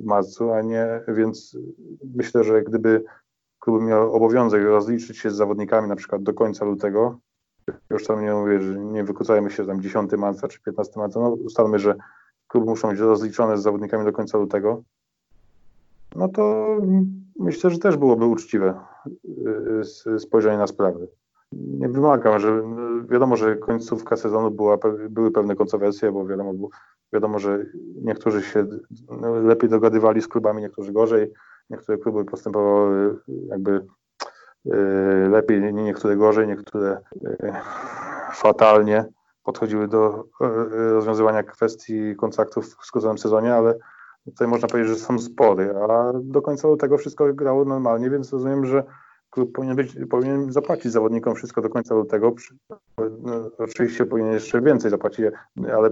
w marcu, a nie, więc myślę, że gdyby klub miał obowiązek rozliczyć się z zawodnikami na przykład do końca lutego, już tam nie mówię, że nie wykłócajmy się tam 10 marca czy 15 marca, no ustalmy, że kluby muszą być rozliczone z zawodnikami do końca lutego, no to myślę, że też byłoby uczciwe y, spojrzenie na sprawy. Nie wymagam, że wiadomo, że końcówka sezonu była, były pewne kontrowersje, bo wiadomo, Wiadomo, że niektórzy się lepiej dogadywali z klubami, niektórzy gorzej. Niektóre kluby postępowały jakby e, lepiej, niektóre gorzej, niektóre e, fatalnie podchodziły do e, rozwiązywania kwestii kontraktów w skróconym sezonie, ale tutaj można powiedzieć, że są spory, a do końca tego wszystko grało normalnie, więc rozumiem, że klub powinien, być, powinien zapłacić zawodnikom wszystko do końca lutego. No, oczywiście powinien jeszcze więcej zapłacić, ale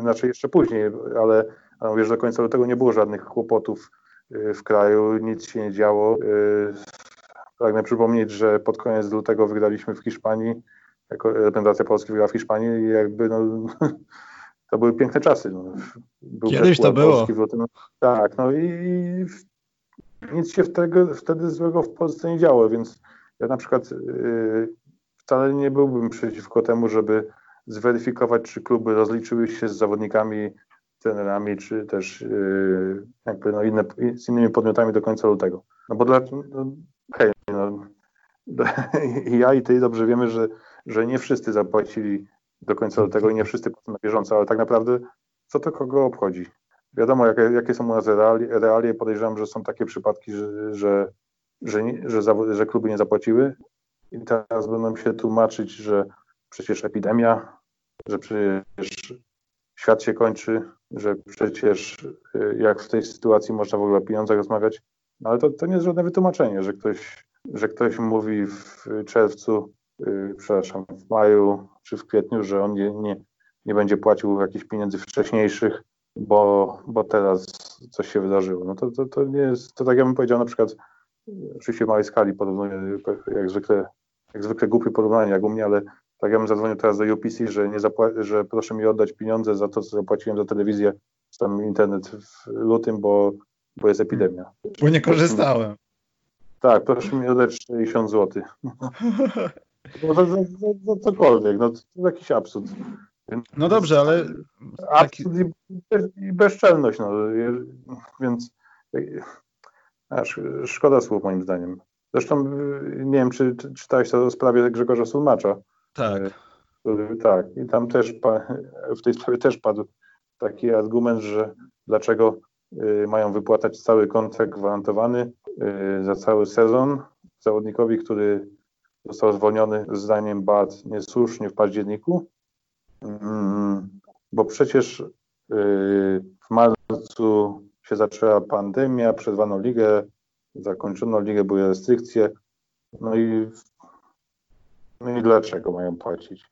znaczy jeszcze później, ale, ale mówię, że do końca lutego nie było żadnych kłopotów y, w kraju, nic się nie działo. Y, pragnę przypomnieć, że pod koniec lutego wygraliśmy w Hiszpanii, jako reprezentacja Polski wygrała w Hiszpanii i jakby no, to były piękne czasy. No. Był Kiedyś to było. No, tak, no i nic się wtedy, wtedy złego w Polsce nie działo, więc ja na przykład yy, wcale nie byłbym przeciwko temu, żeby zweryfikować, czy kluby rozliczyły się z zawodnikami, trenerami, czy też yy, jakby no inne, z innymi podmiotami do końca lutego. No bo dla, no, hej, no, ja i ty dobrze wiemy, że, że nie wszyscy zapłacili do końca lutego i nie wszyscy na bieżąco, ale tak naprawdę co to kogo obchodzi? Wiadomo, jakie, jakie są u nas realie, realie. Podejrzewam, że są takie przypadki, że, że, że, że, że kluby nie zapłaciły i teraz będą się tłumaczyć, że przecież epidemia, że przecież świat się kończy, że przecież y, jak w tej sytuacji można w ogóle o pieniądzach rozmawiać. No ale to, to nie jest żadne wytłumaczenie, że ktoś, że ktoś mówi w czerwcu, yy, przepraszam, w maju czy w kwietniu, że on nie, nie, nie będzie płacił jakichś pieniędzy wcześniejszych, bo, bo teraz coś się wydarzyło. No to, to, to nie jest, to tak ja bym powiedział na przykład, oczywiście w małej skali porównuję, jak zwykle, jak zwykle głupie porównanie jak u mnie, ale tak ja bym zadzwonił teraz do UPC, że, nie zapła- że proszę mi oddać pieniądze za to, co zapłaciłem za telewizję, czy tam internet w lutym, bo, bo jest epidemia. Bo nie korzystałem. Tak, proszę mi oddać 60 zł. No to, za, za, za cokolwiek, no to, to jakiś absurd. No dobrze, ale... Taki... i bezczelność, no, więc aż szkoda słów moim zdaniem. Zresztą nie wiem, czy, czy czytałeś to o sprawie Grzegorza Sulmacza. Tak. Tak, i tam też w tej sprawie też padł taki argument, że dlaczego mają wypłatać cały kontrakt gwarantowany za cały sezon zawodnikowi, który został zwolniony zdaniem BAT niesłusznie w październiku, bo przecież y, w marcu się zaczęła pandemia, przerwano ligę, zakończono ligę, były restrykcje No i, no i dlaczego mają płacić?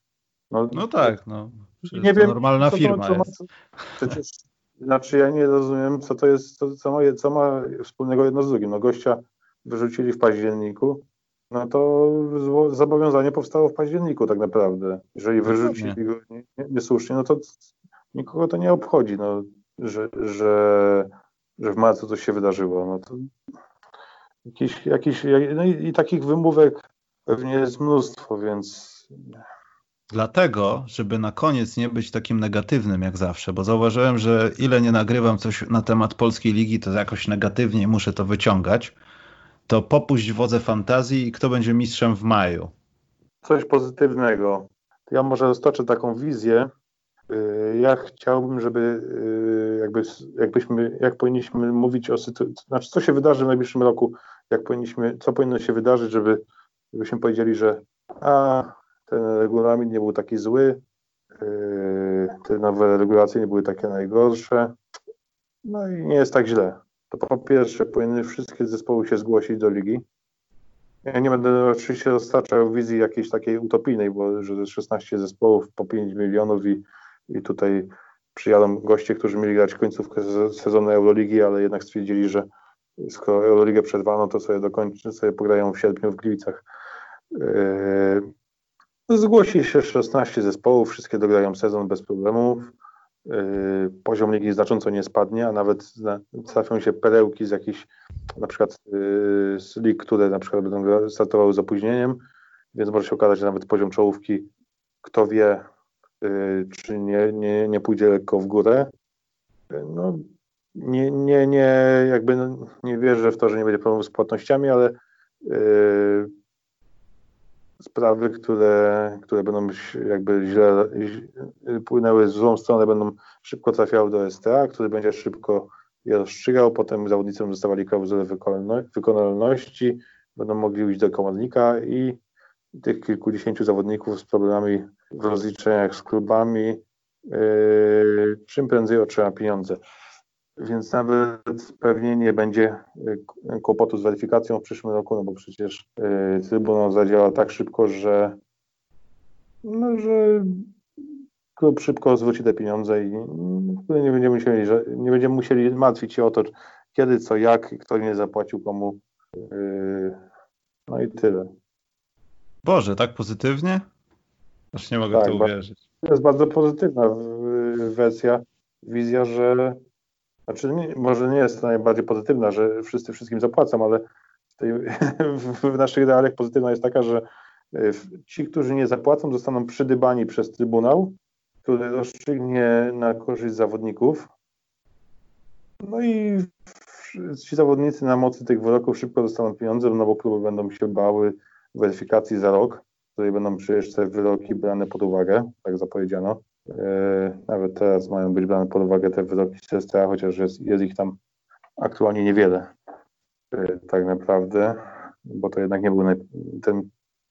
No, no tak, no. nie wiem, normalna firma to, jest. Przecież, znaczy ja nie rozumiem, co to jest, co, co, ma, co ma wspólnego jedno z drugim. No gościa wyrzucili w październiku, no to zobowiązanie powstało w październiku tak naprawdę. Jeżeli no wyrzucili go niesłusznie, no to nikogo to nie obchodzi, no, że, że, że w marcu coś się wydarzyło. No to jakiś, jakiś, no i, i takich wymówek pewnie jest mnóstwo, więc Dlatego, żeby na koniec nie być takim negatywnym jak zawsze, bo zauważyłem, że ile nie nagrywam coś na temat polskiej ligi, to jakoś negatywnie muszę to wyciągać, to popuść wodze fantazji i kto będzie mistrzem w maju. Coś pozytywnego. Ja może roztoczę taką wizję. Y, ja chciałbym, żeby y, jakby, jakbyśmy, jak powinniśmy mówić o sytuacji, znaczy co się wydarzy w najbliższym roku, jak powinniśmy, co powinno się wydarzyć, żeby, żebyśmy powiedzieli, że a, ten regulamin nie był taki zły, yy, te nowe regulacje nie były takie najgorsze, no i nie jest tak źle. To po pierwsze powinny wszystkie zespoły się zgłosić do ligi. Ja nie będę oczywiście roztaczał wizji jakiejś takiej utopijnej, bo że 16 zespołów po 5 milionów i, i tutaj przyjadą goście, którzy mieli grać końcówkę sezonu Euroligi, ale jednak stwierdzili, że skoro Euroligę przerwano, to sobie dokończy, sobie pograją w sierpniu w Gliwicach. Yy, Zgłosi się 16 zespołów, wszystkie dograją sezon bez problemów. Yy, poziom ligi znacząco nie spadnie, a nawet trafią się perełki z jakichś, na przykład yy, z lig, które na przykład będą startowały z opóźnieniem, więc może się okazać, że nawet poziom czołówki, kto wie, yy, czy nie, nie, nie pójdzie lekko w górę. No, nie, nie, nie, jakby no, nie wierzę w to, że nie będzie problemu z płatnościami, ale sprawy, które, które będą jakby źle płynęły w złą stronę, będą szybko trafiały do STA, który będzie szybko je rozstrzygał, potem zawodnicy dostawali klauzulę wykonalności, będą mogli iść do komornika i tych kilkudziesięciu zawodników z problemami w rozliczeniach z klubami yy, czym prędzej otrzyma pieniądze więc nawet pewnie nie będzie y, kłopotu z weryfikacją w przyszłym roku, no bo przecież y, Trybunał zadziała tak szybko, że, no, że klub szybko zwróci te pieniądze i nie będziemy musieli, nie będziemy musieli martwić się o to, kiedy, co, jak, kto nie zapłacił komu. Y, no i tyle. Boże, tak pozytywnie? Aż nie mogę tak, to uwierzyć. To jest bardzo pozytywna wersja, wizja, że znaczy, nie, może nie jest to najbardziej pozytywna, że wszyscy wszystkim zapłacą, ale w, w naszych realiach pozytywna jest taka, że e, ci, którzy nie zapłacą, zostaną przydybani przez Trybunał, który rozstrzygnie na korzyść zawodników. No i ci zawodnicy na mocy tych wyroków szybko dostaną pieniądze, no bo kluby będą się bały weryfikacji za rok, w której będą przecież te wyroki brane pod uwagę, tak zapowiedziano. E, nawet teraz mają być brane pod uwagę te wyroki z STA, chociaż jest, jest ich tam aktualnie niewiele e, tak naprawdę, bo to jednak nie był ten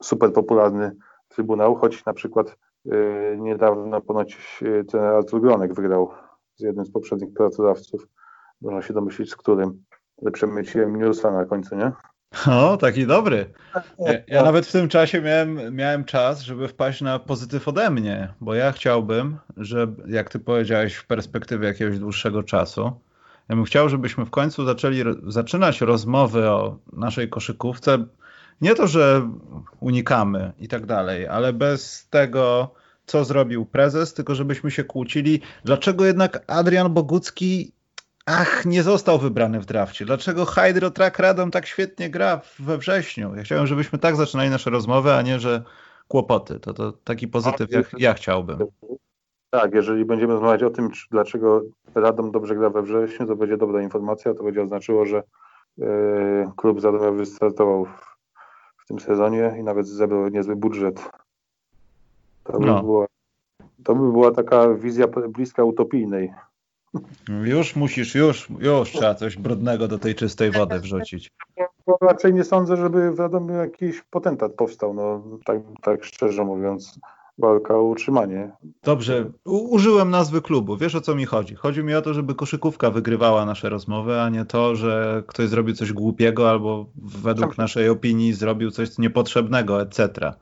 super popularny trybunał, choć na przykład e, niedawno ponoć ten Artur Gronek wygrał z jednym z poprzednich pracodawców. Można się domyślić z którym, ale przemyciłem newsa na końcu, nie? O, taki dobry. Ja, ja, nawet w tym czasie miałem, miałem czas, żeby wpaść na pozytyw ode mnie, bo ja chciałbym, że jak ty powiedziałeś w perspektywie jakiegoś dłuższego czasu, ja bym chciał, żebyśmy w końcu zaczęli zaczynać rozmowy o naszej koszykówce. Nie to, że unikamy i tak dalej, ale bez tego, co zrobił prezes, tylko żebyśmy się kłócili, dlaczego jednak Adrian Bogucki ach, nie został wybrany w drafcie. Dlaczego Hydro Track Radom tak świetnie gra we wrześniu? Ja chciałem, żebyśmy tak zaczynali nasze rozmowy, a nie, że kłopoty. To, to taki pozytyw, jak ja chciałbym. Tak, jeżeli będziemy rozmawiać o tym, dlaczego Radom dobrze gra we wrześniu, to będzie dobra informacja, to będzie oznaczyło, że yy, klub Zadomia wystartował w, w, tym sezonie i nawet zebrał niezły budżet. To by, no. była, to by była taka wizja bliska utopijnej. Już musisz, już, już trzeba coś brudnego do tej czystej wody wrzucić. Bo raczej nie sądzę, żeby w Radomiu jakiś potentat powstał, no tak, tak szczerze mówiąc. walka o utrzymanie. Dobrze, U użyłem nazwy klubu. Wiesz o co mi chodzi? Chodzi mi o to, żeby koszykówka wygrywała nasze rozmowy, a nie to, że ktoś zrobił coś głupiego albo według naszej opinii zrobił coś niepotrzebnego, etc.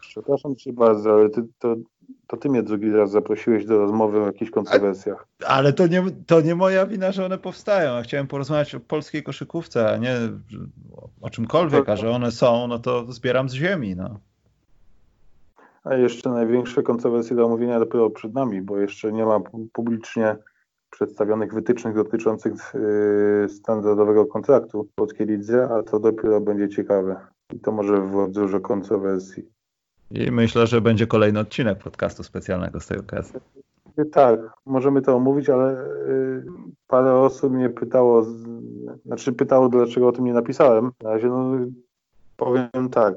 Przepraszam cię bardzo, ale ty, to, to ty mnie drugi raz zaprosiłeś do rozmowy o jakichś kontrowersjach. Ale to nie, to nie moja wina, że one powstają. Ja chciałem porozmawiać o polskiej koszykówce, a nie o czymkolwiek, a że one są, no to zbieram z ziemi. No. A jeszcze największe kontrowersje do omówienia dopiero przed nami, bo jeszcze nie ma publicznie przedstawionych wytycznych dotyczących yy, standardowego kontraktu w polskiej lidze, a to dopiero będzie ciekawe. I to może wywołać dużo kontrowersji. I myślę, że będzie kolejny odcinek podcastu specjalnego z tej okazji. Tak, możemy to omówić, ale yy, parę osób mnie pytało, znaczy pytało, dlaczego o tym nie napisałem. Na razie no, powiem tak.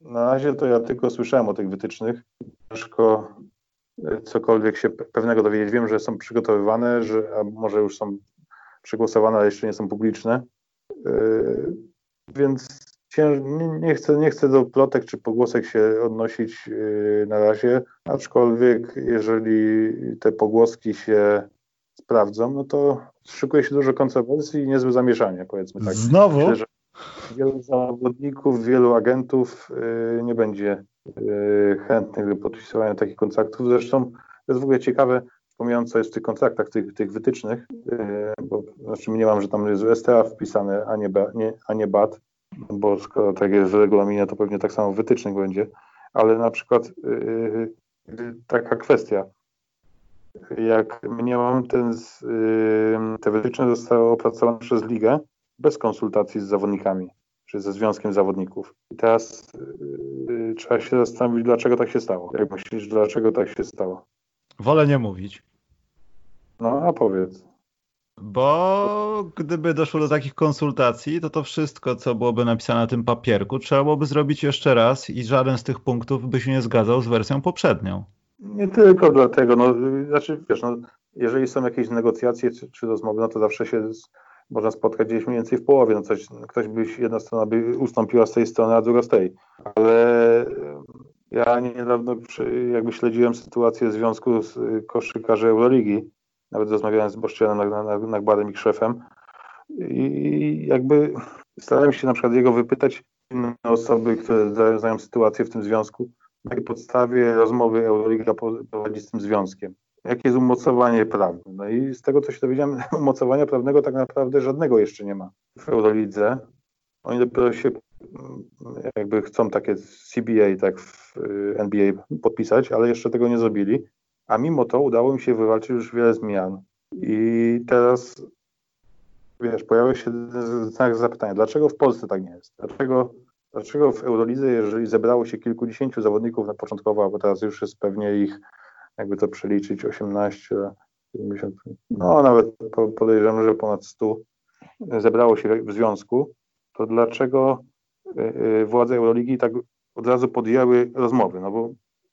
Na razie to ja tylko słyszałem o tych wytycznych. Ciężko yy, cokolwiek się pewnego dowiedzieć. Wiem, że są przygotowywane, że a może już są przegłosowane, ale jeszcze nie są publiczne. Yy, więc nie, chcę, nie chcę do plotek czy pogłosek się odnosić yy, na razie, aczkolwiek jeżeli te pogłoski się sprawdzą, no to szykuje się dużo kontrowersji i niezłe zamieszanie, powiedzmy tak. Znowu? Myślę, że wielu zawodników, wielu agentów yy, nie będzie yy, chętnych do podpisywania takich kontraktów. Zresztą to jest w ogóle ciekawe, pomijając co jest w tych kontraktach, tych, tych wytycznych, bo znaczy mniemam, że tam jest STA wpisane, a nie, nie, a nie BAT, bo skoro tak jest w regulaminie, to pewnie tak samo w wytycznych będzie, ale na przykład yy, taka kwestia, jak mniemam, ten, yy, te wytyczne zostały opracowane przez ligę bez konsultacji z zawodnikami, czy ze związkiem zawodników. I teraz yy, trzeba się zastanowić, dlaczego tak się stało. Jak myślisz, dlaczego tak się stało? Wolę nie mówić. No, a powiedz. Bo gdyby doszło do takich konsultacji, to to wszystko, co byłoby napisane na tym papierku, trzeba byłoby zrobić jeszcze raz i żaden z tych punktów by się nie zgadzał z wersją poprzednią. Nie tylko dlatego, no, znaczy wiesz, no, jeżeli są jakieś negocjacje czy, czy rozmowy, no to zawsze się z, można spotkać gdzieś mniej więcej w połowie, no coś, ktoś by, jedna strona by ustąpiła z tej strony, a druga z tej. Ale ja niedawno jakby śledziłem sytuację w związku z koszykarzy Euroligi nawet rozmawiałem z Boszczynem Nagbarem i Krzefem i jakby starałem się na przykład jego wypytać inne osoby, które znają sytuację w tym związku, na jakiej podstawie rozmowy Euroliga prowadzi z tym związkiem. Jakie jest umocowanie prawne? No i z tego, co się dowiedziałem, umocowania prawnego tak naprawdę żadnego jeszcze nie ma w Eurolidze. Oni dopiero się jakby chcą takie CBA tak w NBA podpisać, ale jeszcze tego nie zrobili a mimo to udało mi się wywalczyć już wiele zmian. I teraz, wiesz, pojawia się znak zapytania, dlaczego w Polsce tak nie jest? Dlaczego, dlaczego w Eurolidze, jeżeli zebrało się kilkudziesięciu zawodników na początkowo, bo teraz już jest pewnie ich, jakby to przeliczyć, 18, 70, no nawet podejrzewam, że ponad 100 zebrało się w związku, to dlaczego y, y, władze Euroligi tak od razu podjęły rozmowy? No bo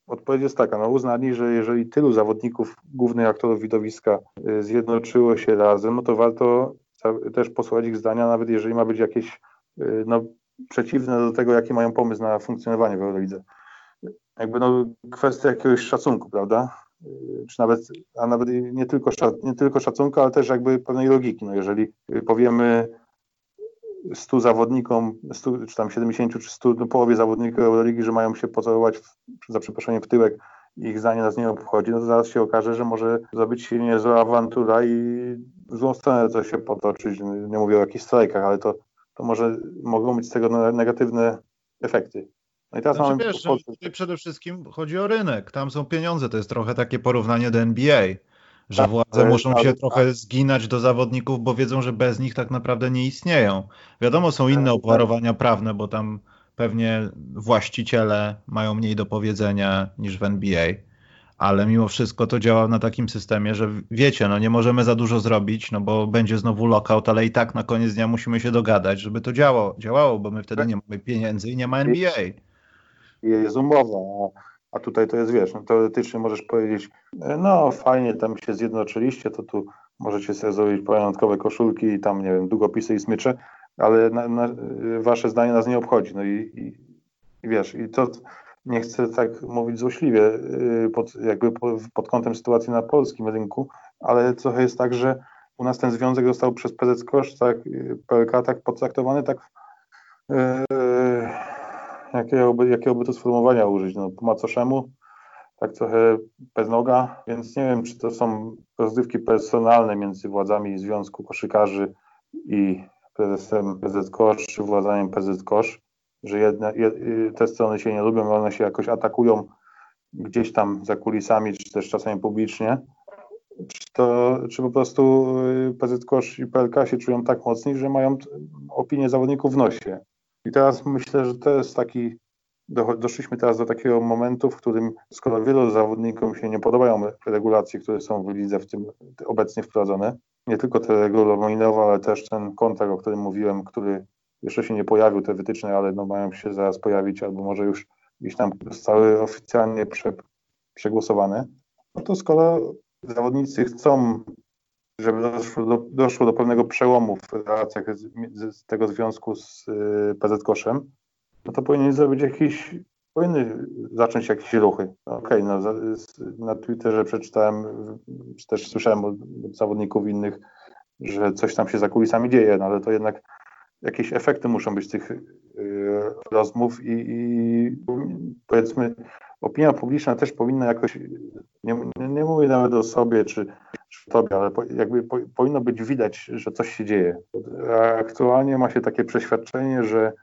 Odpowiedź jest taka, no uznali, że jeżeli tylu zawodników, głównych aktorów widowiska y, zjednoczyło się razem, no to warto też posłuchać ich zdania, nawet jeżeli ma być jakieś y, no, przeciwne do tego, jaki mają pomysł na funkcjonowanie w Eurolidze. Jakby no, kwestia jakiegoś szacunku, prawda? Y, czy nawet, a nawet nie tylko, nie tylko szacunku, ale też jakby pewnej logiki. No jeżeli powiemy 100 zawodnikom, 100, czy tam 70 czy 100, no połowie zawodników Euroligi, że mają się pocałować w, za przeproszeniem w tyłek i ich zdanie nas nie obchodzi, no to zaraz się okaże, że może zrobić się niezła awantura i w złą stronę to się potoczyć. Nie mówię o jakichś strajkach, ale to, to może mogą być z tego negatywne efekty. No i teraz znaczy, mamy... Wiesz, tutaj przede wszystkim chodzi o rynek. Tam są pieniądze. To jest trochę takie porównanie do NBA że tak, władze muszą się trochę zginać do zawodników, bo wiedzą, że bez nich tak naprawdę nie istnieją. Wiadomo, są inne tak, obwarowania tak. prawne, bo tam pewnie właściciele mają mniej do powiedzenia niż w NBA, ale mimo wszystko to działa na takim systemie, że wiecie, no nie możemy za dużo zrobić, no bo będzie znowu lockout, ale i tak na koniec dnia musimy się dogadać, żeby to działało, działało bo my wtedy nie mamy pieniędzy i nie ma NBA. Jest umowa, a tutaj to jest, wiesz, no, teoretycznie możesz powiedzieć, no fajnie, tam się zjednoczyliście, to tu możecie sobie zrobić pamiątkowe koszulki i tam, nie wiem, długopisy i smycze, ale na, na, wasze zdanie nas nie obchodzi. No i, i, i wiesz, i to nie chcę tak mówić złośliwie y, pod, jakby pod kątem sytuacji na polskim rynku, ale trochę jest tak, że u nas ten związek został przez PZK, tak, PLK tak potraktowany, tak yy, jakiego, by, to sformułowania użyć, no po macoszemu, tak trochę bez noga, więc nie wiem, czy to są rozgrywki personalne między władzami Związku Koszykarzy i prezesem PZ Kosz, czy władzaniem PZ Kosz, że jedne, te strony się nie lubią, one się jakoś atakują gdzieś tam za kulisami, czy też czasami publicznie, czy, to, czy po prostu y, PZ Kosz i PLK się czują tak mocni, że mają opinię zawodników w nosie. I teraz myślę, że to jest taki, doszliśmy teraz do takiego momentu, w którym skoro wielu zawodnikom się nie podobają regulacje, które są w lidze w tym obecnie wprowadzone, nie tylko te regulaminowe, ale też ten kontakt, o którym mówiłem, który jeszcze się nie pojawił, te wytyczne, ale no mają się zaraz pojawić, albo może już gdzieś tam zostały oficjalnie prze, przegłosowane, no to skoro zawodnicy chcą, żeby doszło do, doszło do pewnego przełomu w relacjach z, z tego związku z y, PZ Koszem, no to powinien zrobić jakiś, powinny zacząć jakieś ruchy. Okej, okay, no, na Twitterze przeczytałem, czy też słyszałem od, od zawodników innych, że coś tam się za kulisami dzieje, no ale to jednak jakieś efekty muszą być tych y, rozmów i, i, powiedzmy opinia publiczna też powinna jakoś, nie, nie mówię nawet o sobie czy tobie, ale po, jakby po, powinno być widać, że coś się dzieje. Aktualnie ma się takie przeświadczenie, że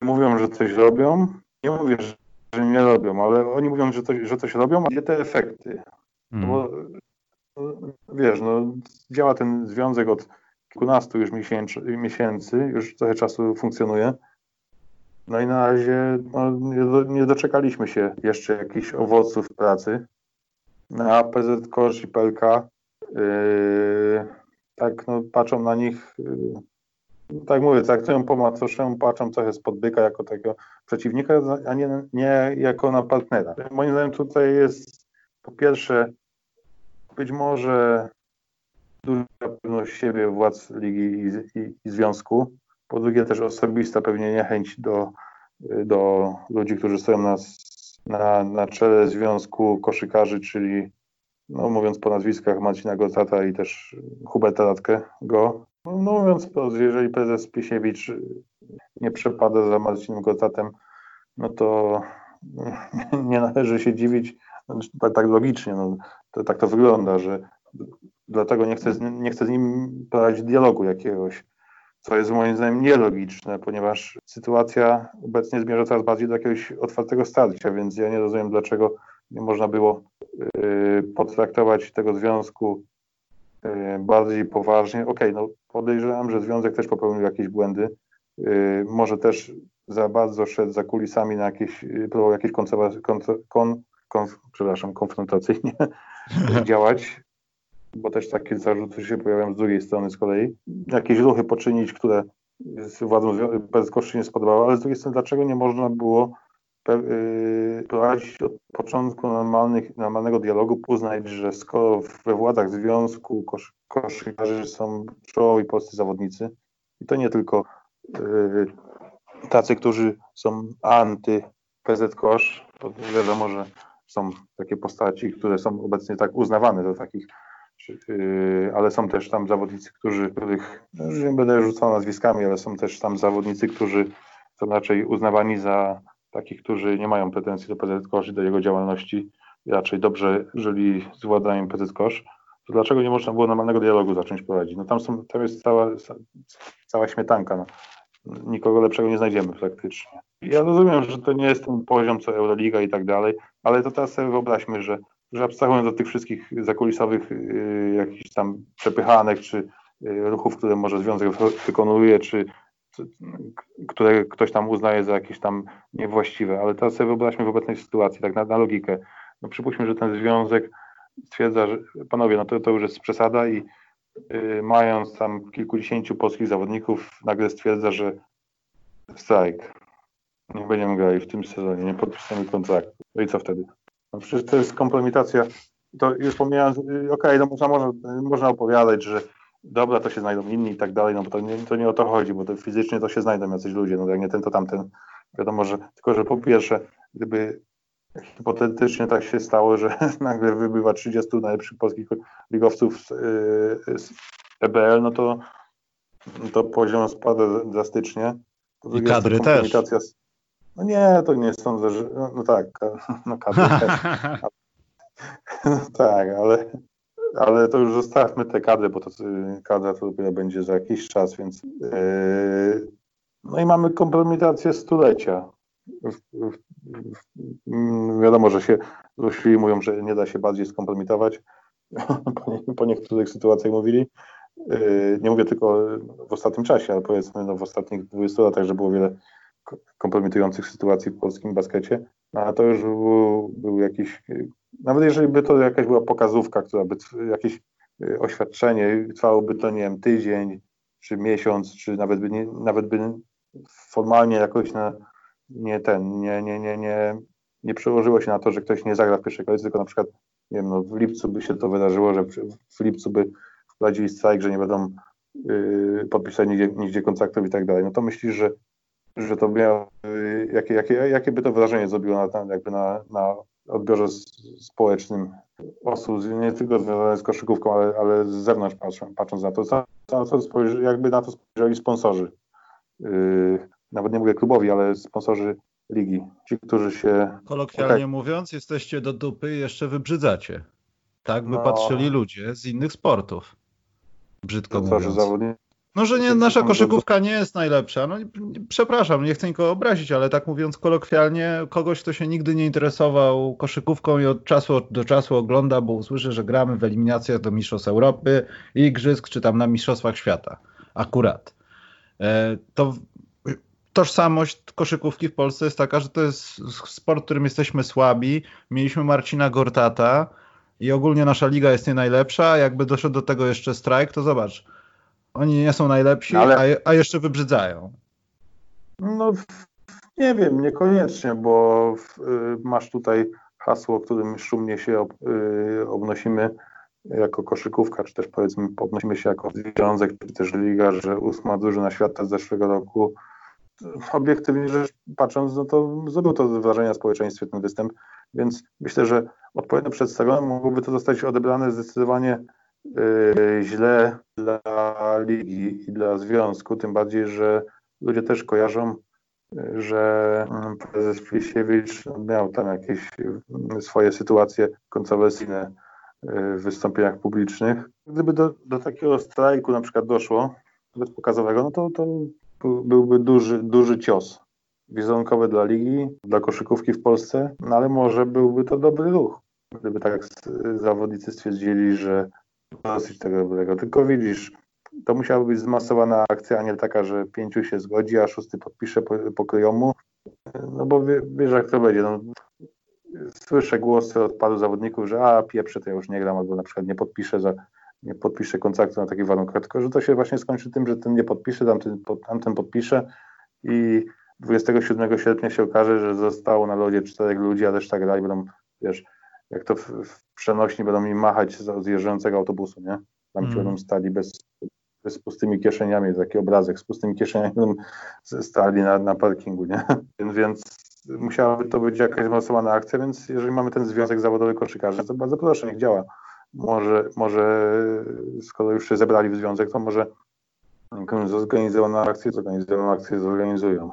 mówią, że coś robią, nie mówię, że nie robią, ale oni mówią, że, to, że coś robią, a gdzie te efekty? Mm. Bo wiesz, no, działa ten związek od kilkunastu już miesięcy, miesięcy, już trochę czasu funkcjonuje. No i na razie no, nie, nie, doczekaliśmy się jeszcze jakichś owoców pracy. Na PZ Korz i PLK yy, tak no, patrzą na nich, yy, tak mówię, traktują po macoszemu, patrzą trochę spod byka jako takiego przeciwnika, a nie, nie jako na partnera. Moim zdaniem tutaj jest po pierwsze być może duża pewność siebie władz ligi i, i, i związku. Po drugie też osobista pewnie niechęć do, do ludzi, którzy stoją na, na, na czele związku koszykarzy, czyli no mówiąc po nazwiskach Marcina Gotata i też Huberta Radkę go. No mówiąc wprost, jeżeli prezes Piesiewicz nie przepada za Marcinem Gotatem, no to nie należy się dziwić, tak, tak logicznie, no, to, tak to wygląda, że dlatego nie chcę, nie chcę z nim prowadzić dialogu jakiegoś, co jest moim zdaniem nielogiczne, ponieważ sytuacja obecnie zmierza coraz bardziej do jakiegoś otwartego starcia, więc ja nie rozumiem, dlaczego nie można było yy, potraktować tego związku yy, bardziej poważnie. Okej, okay, no podejrzewam, że związek też popełnił jakieś błędy, yy, może też za bardzo szedł za kulisami na jakieś, próbował jakieś kon, kon, kon, konfrontacyjnie działać, bo też takie zarzuty się pojawiają z drugiej strony z kolei, jakieś ruchy poczynić, które władzą PZK się nie spodobały, ale z drugiej strony dlaczego nie można było y, prowadzić od początku normalnych, normalnego dialogu, uznać, że skoro we władzach związku kosz, koszykarzy są czołowi polscy zawodnicy i to nie tylko yy, tacy, którzy są anty PZ Kosz, bo wiadomo, że są takie postaci, które są obecnie tak uznawane do takich ale są też tam zawodnicy, którzy, których, no, nie będę rzucał nazwiskami, ale są też tam zawodnicy, którzy są raczej uznawani za takich, którzy nie mają pretensji do PZ Kosz i do jego działalności, raczej dobrze żyli z władaniem PZ Kosz, to dlaczego nie można było normalnego dialogu zacząć prowadzić? No tam, są, tam jest cała, cała śmietanka. No. Nikogo lepszego nie znajdziemy praktycznie. Ja rozumiem, że to nie jest ten poziom co Euroliga i tak dalej, ale to teraz sobie wyobraźmy, że że abstrahując od tych wszystkich zakulisowych y, jakichś tam przepychanek, czy y, ruchów, które może związek wykonuje, czy które ktoś tam uznaje za jakieś tam niewłaściwe, ale teraz sobie wyobraźmy w obecnej sytuacji, tak na, na logikę. No przypuśćmy, że ten związek stwierdza, że panowie, no to, to już jest przesada i y, mając tam kilkudziesięciu polskich zawodników, nagle stwierdza, że strajk. Nie będziemy grali w tym sezonie, nie podpisamy kontraktu. No i co wtedy? No przecież to jest kompromitacja. To już pomijając, y, okej, okay, no można, można, można opowiadać, że dobra, to się znajdą inni i tak dalej, no bo to nie, to nie o to chodzi, bo to fizycznie to się znajdą jacyś ludzie, no jak nie ten, to tamten. wiadomo, że tylko, że po pierwsze, gdyby hipotetycznie tak się stało, że nagle wybywa 30 najlepszych polskich ligowców z, y, z EBL, no to, to poziom spada drastycznie. I kadry też. No nie, to nie sądzę, że. No, no tak, no kadry też. No tak, ale, ale to już zostawmy te kadry, bo to kadra to dopiero będzie za jakiś czas, więc. Yy, no i mamy kompromitację stulecia. W, wiadomo, że się złośliwi mówią, że nie da się bardziej skompromitować. po, po niektórych sytuacjach mówili. Yy, nie mówię tylko w ostatnim czasie, ale powiedzmy no, w ostatnich 20 latach, że było wiele kompromitujących sytuacji w polskim baskecie, no, a to już był, był jakiś, nawet jeżeli by to jakaś była pokazówka, która by jakieś y, oświadczenie, trwałoby to, nie wiem, tydzień, czy miesiąc, czy nawet by, nie, nawet by formalnie jakoś na, nie ten, nie, nie, nie, nie, nie przełożyło się na to, że ktoś nie zagra w pierwszej kolejce, tylko na przykład, nie wiem, no w lipcu by się to wydarzyło, że w lipcu by wprowadzili strajk, że nie będą yy, podpisać nigdzie, nigdzie kontraktów i tak dalej, no to myślisz, że że to miało, jakie, jakie, jakie by to wrażenie zrobiło na, jakby na, na odbiorze społecznym osób, nie tylko związanych z koszykówką, ale, ale z zewnątrz patrząc, patrząc na to, co, co spojrzy, jakby na to spojrzeli sponsorzy. Yy, nawet nie mówię klubowi, ale sponsorzy ligi. Ci, którzy się... Kolokwialnie okay. mówiąc, jesteście do dupy i jeszcze wybrzydzacie. Tak by no. patrzyli ludzie z innych sportów. Brzydko mówiąc. Zawodnicy no, że nie, nasza koszykówka nie jest najlepsza. No, przepraszam, nie chcę nikogo obrazić, ale tak mówiąc kolokwialnie, kogoś, kto się nigdy nie interesował koszykówką i od czasu do czasu ogląda, bo usłyszy, że gramy w eliminacjach do Mistrzostw Europy, Igrzysk, czy tam na Mistrzostwach Świata. Akurat. E, to tożsamość koszykówki w Polsce jest taka, że to jest sport, w którym jesteśmy słabi. Mieliśmy Marcina Gortata i ogólnie nasza liga jest nie najlepsza. Jakby doszedł do tego jeszcze strajk, to zobacz oni nie są najlepsi, no ale... a, a jeszcze wybrzydzają. No nie wiem, niekoniecznie, bo y, masz tutaj hasło, o którym szumnie się ob, y, obnosimy jako koszykówka, czy też powiedzmy obnosimy się jako związek, czy też liga, że ósma drużyna świata z zeszłego roku. Obiektywnie rzecz patrząc, no to zrobił to wrażenie na społeczeństwie ten występ, więc myślę, że odpowiednio przedstawione mogłoby to zostać odebrane zdecydowanie źle dla ligi i dla związku, tym bardziej, że ludzie też kojarzą, y, że mm, prezes Plisiewicz miał tam jakieś y, swoje sytuacje kontrowersyjne w wystąpieniach publicznych. Gdyby do, do takiego strajku na przykład doszło, nawet pokazowego, no to, to byłby duży, duży cios wizerunkowy dla ligi, dla koszykówki w Polsce, no ale może byłby to dobry ruch. Gdyby tak zawodnicy stwierdzili, że dosyć tego dobrego. Tylko widzisz, to musiała być zmasowana akcja, a nie taka, że pięciu się zgodzi, a szósty podpisze po, po No bo wie, wiesz, jak to będzie. No, słyszę głosy od paru zawodników, że a pieprze, to ja już nie gram, albo na przykład nie podpiszę za, nie podpiszę kontraktu na takich warunkach, tylko że to się właśnie skończy tym, że ten nie podpisze, tamten, tamten podpisze i 27 sierpnia się okaże, że zostało na lodzie czterech ludzi, a reszta gra i będą, wiesz, jak to w, w przenośni będą mi machać z zjeżdżającego autobusu, nie? Tam mm. będą stali bez, bez pustymi kieszeniami, taki obrazek, z pustymi kieszeniami stali na, na parkingu, nie? Więc musiałaby to być jakaś zmasowana akcja, więc jeżeli mamy ten związek zawodowy koszykarzy, to bardzo proszę, niech działa. Może, może skoro już się zebrali w związek, to może zorganizowaną akcję, zorganizowaną akcję zorganizują.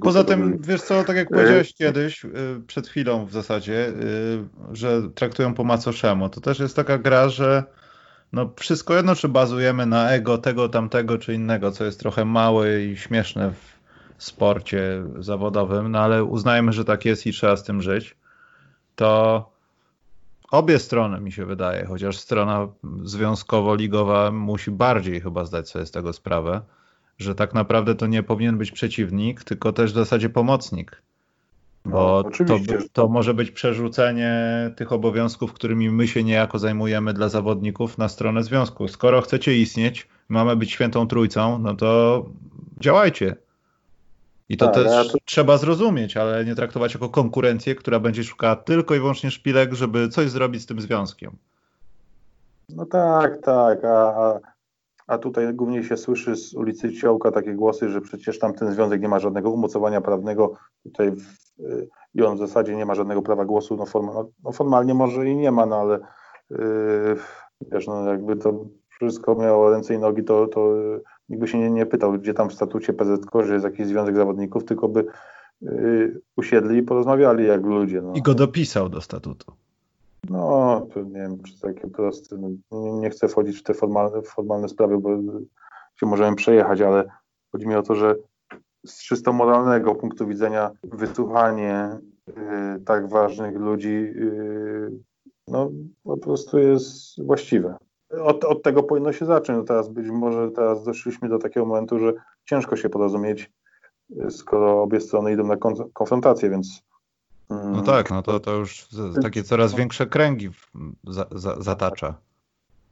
Poza tym, wiesz co, tak jak powiedziałeś kiedyś, y, przed chwilą w zasadzie, y, że traktują po macoszemu, to też jest taka gra, że no wszystko jedno, czy bazujemy na ego tego, tamtego, czy innego, co jest trochę małe i śmieszne w sporcie zawodowym, no ale uznajmy, że tak jest i trzeba z tym żyć, to obie strony mi się wydaje, chociaż strona związkowo-ligowa musi bardziej chyba zdać sobie z tego sprawę, że tak naprawdę to nie powinien być przeciwnik, tylko też w zasadzie pomocnik. Bo no, to, to może być przerzucenie tych obowiązków, którymi my się niejako zajmujemy dla zawodników na stronę związku. Skoro chcecie istnieć, mamy być świętą trójcą, no to działajcie. I to tak, też ja to... trzeba zrozumieć, ale nie traktować jako konkurencję, która będzie szukała tylko i wyłącznie szpilek, żeby coś zrobić z tym związkiem. No tak, tak. A, a a tutaj głównie się słyszy z ulicy Ciołka takie głosy, że przecież tam ten związek nie ma żadnego umocowania prawnego tutaj w, y, i on w zasadzie nie ma żadnego prawa głosu. No, formal, no formalnie może i nie ma, no ale yy, wiesz, no jakby to wszystko miało ręce i nogi, to, to nikt by się nie, nie pytał, gdzie tam w statucie PZK, że jest jakiś związek zawodników, tylko by yy, usiedli i porozmawiali jak ludzie. No. I go dopisał do statutu. No, nie wiem, czy takie proste. No, nie, nie, chcę wchodzić w te formalne, formalne sprawy, bo się możemy przejechać, ale chodzi mi o to, że z czysto moralnego punktu widzenia wysłuchanie y, tak ważnych ludzi y, no, po prostu jest właściwe. Od, od tego powinno się zacząć. No teraz być może teraz doszliśmy do takiego momentu, że ciężko się porozumieć, y, skoro obie strony idą na konfrontację, więc no mm. tak, no to, to już takie coraz większe kręgi za, za, zatacza.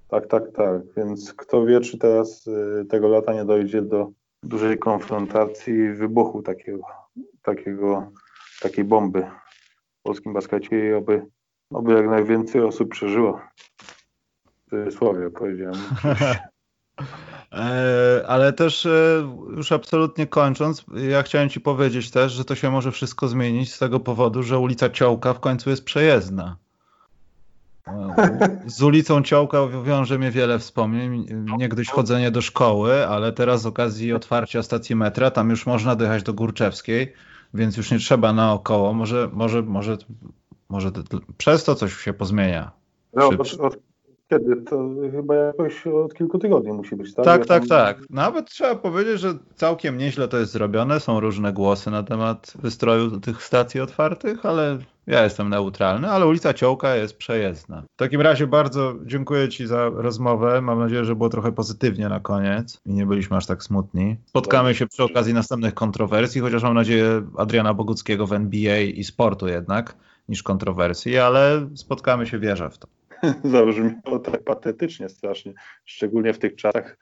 Tak, tak, tak. Więc kto wie, czy teraz y, tego lata nie dojdzie do dużej konfrontacji i wybuchu takiego, takiego, takiej bomby w polskim baskecie i oby, oby jak najwięcej osób przeżyło. W cudzysłowie powiedziałem. Ale też e, już absolutnie kończąc, ja chciałem Ci powiedzieć też, że to się może wszystko zmienić z tego powodu, że ulica Ciołka w końcu jest przejezdna. E, z ulicą Ciołka wiąże mnie wiele wspomnień. Niegdyś chodzenie do szkoły, ale teraz z okazji otwarcia stacji metra, tam już można dojechać do Górczewskiej, więc już nie trzeba naokoło. Może, może, może, może przez to coś się pozmienia. No, od, od, kiedy? To chyba jakoś od kilku tygodni musi być, tak? Tak, ja tak, tam... tak. Nawet trzeba powiedzieć, że całkiem nieźle to jest zrobione. Są różne głosy na temat wystroju tych stacji otwartych, ale ja jestem neutralny, ale ulica Ciołka jest przejezdna. W takim razie bardzo dziękuję Ci za rozmowę. Mam nadzieję, że było trochę pozytywnie na koniec i nie byliśmy aż tak smutni. Spotkamy się przy okazji następnych kontrowersji, chociaż mam nadzieję Adriana Boguckiego w NBA i sportu jednak niż kontrowersji, ale spotkamy się, wierzę w to. zabrzmiało tak patetycznie strasznie, szczególnie w tych czasach.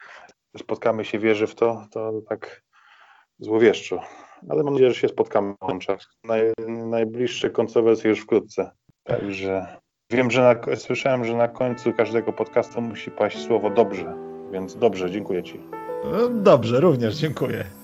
Spotkamy się, wierzy w to, to tak złowieszczo. Ale mam nadzieję, że się spotkamy w łączach. Naj, najbliższe kontrowersje już wkrótce. Także wiem, że na, słyszałem, że na końcu każdego podcastu musi paść słowo dobrze, więc dobrze, dziękuję Ci. Dobrze, również dziękuję.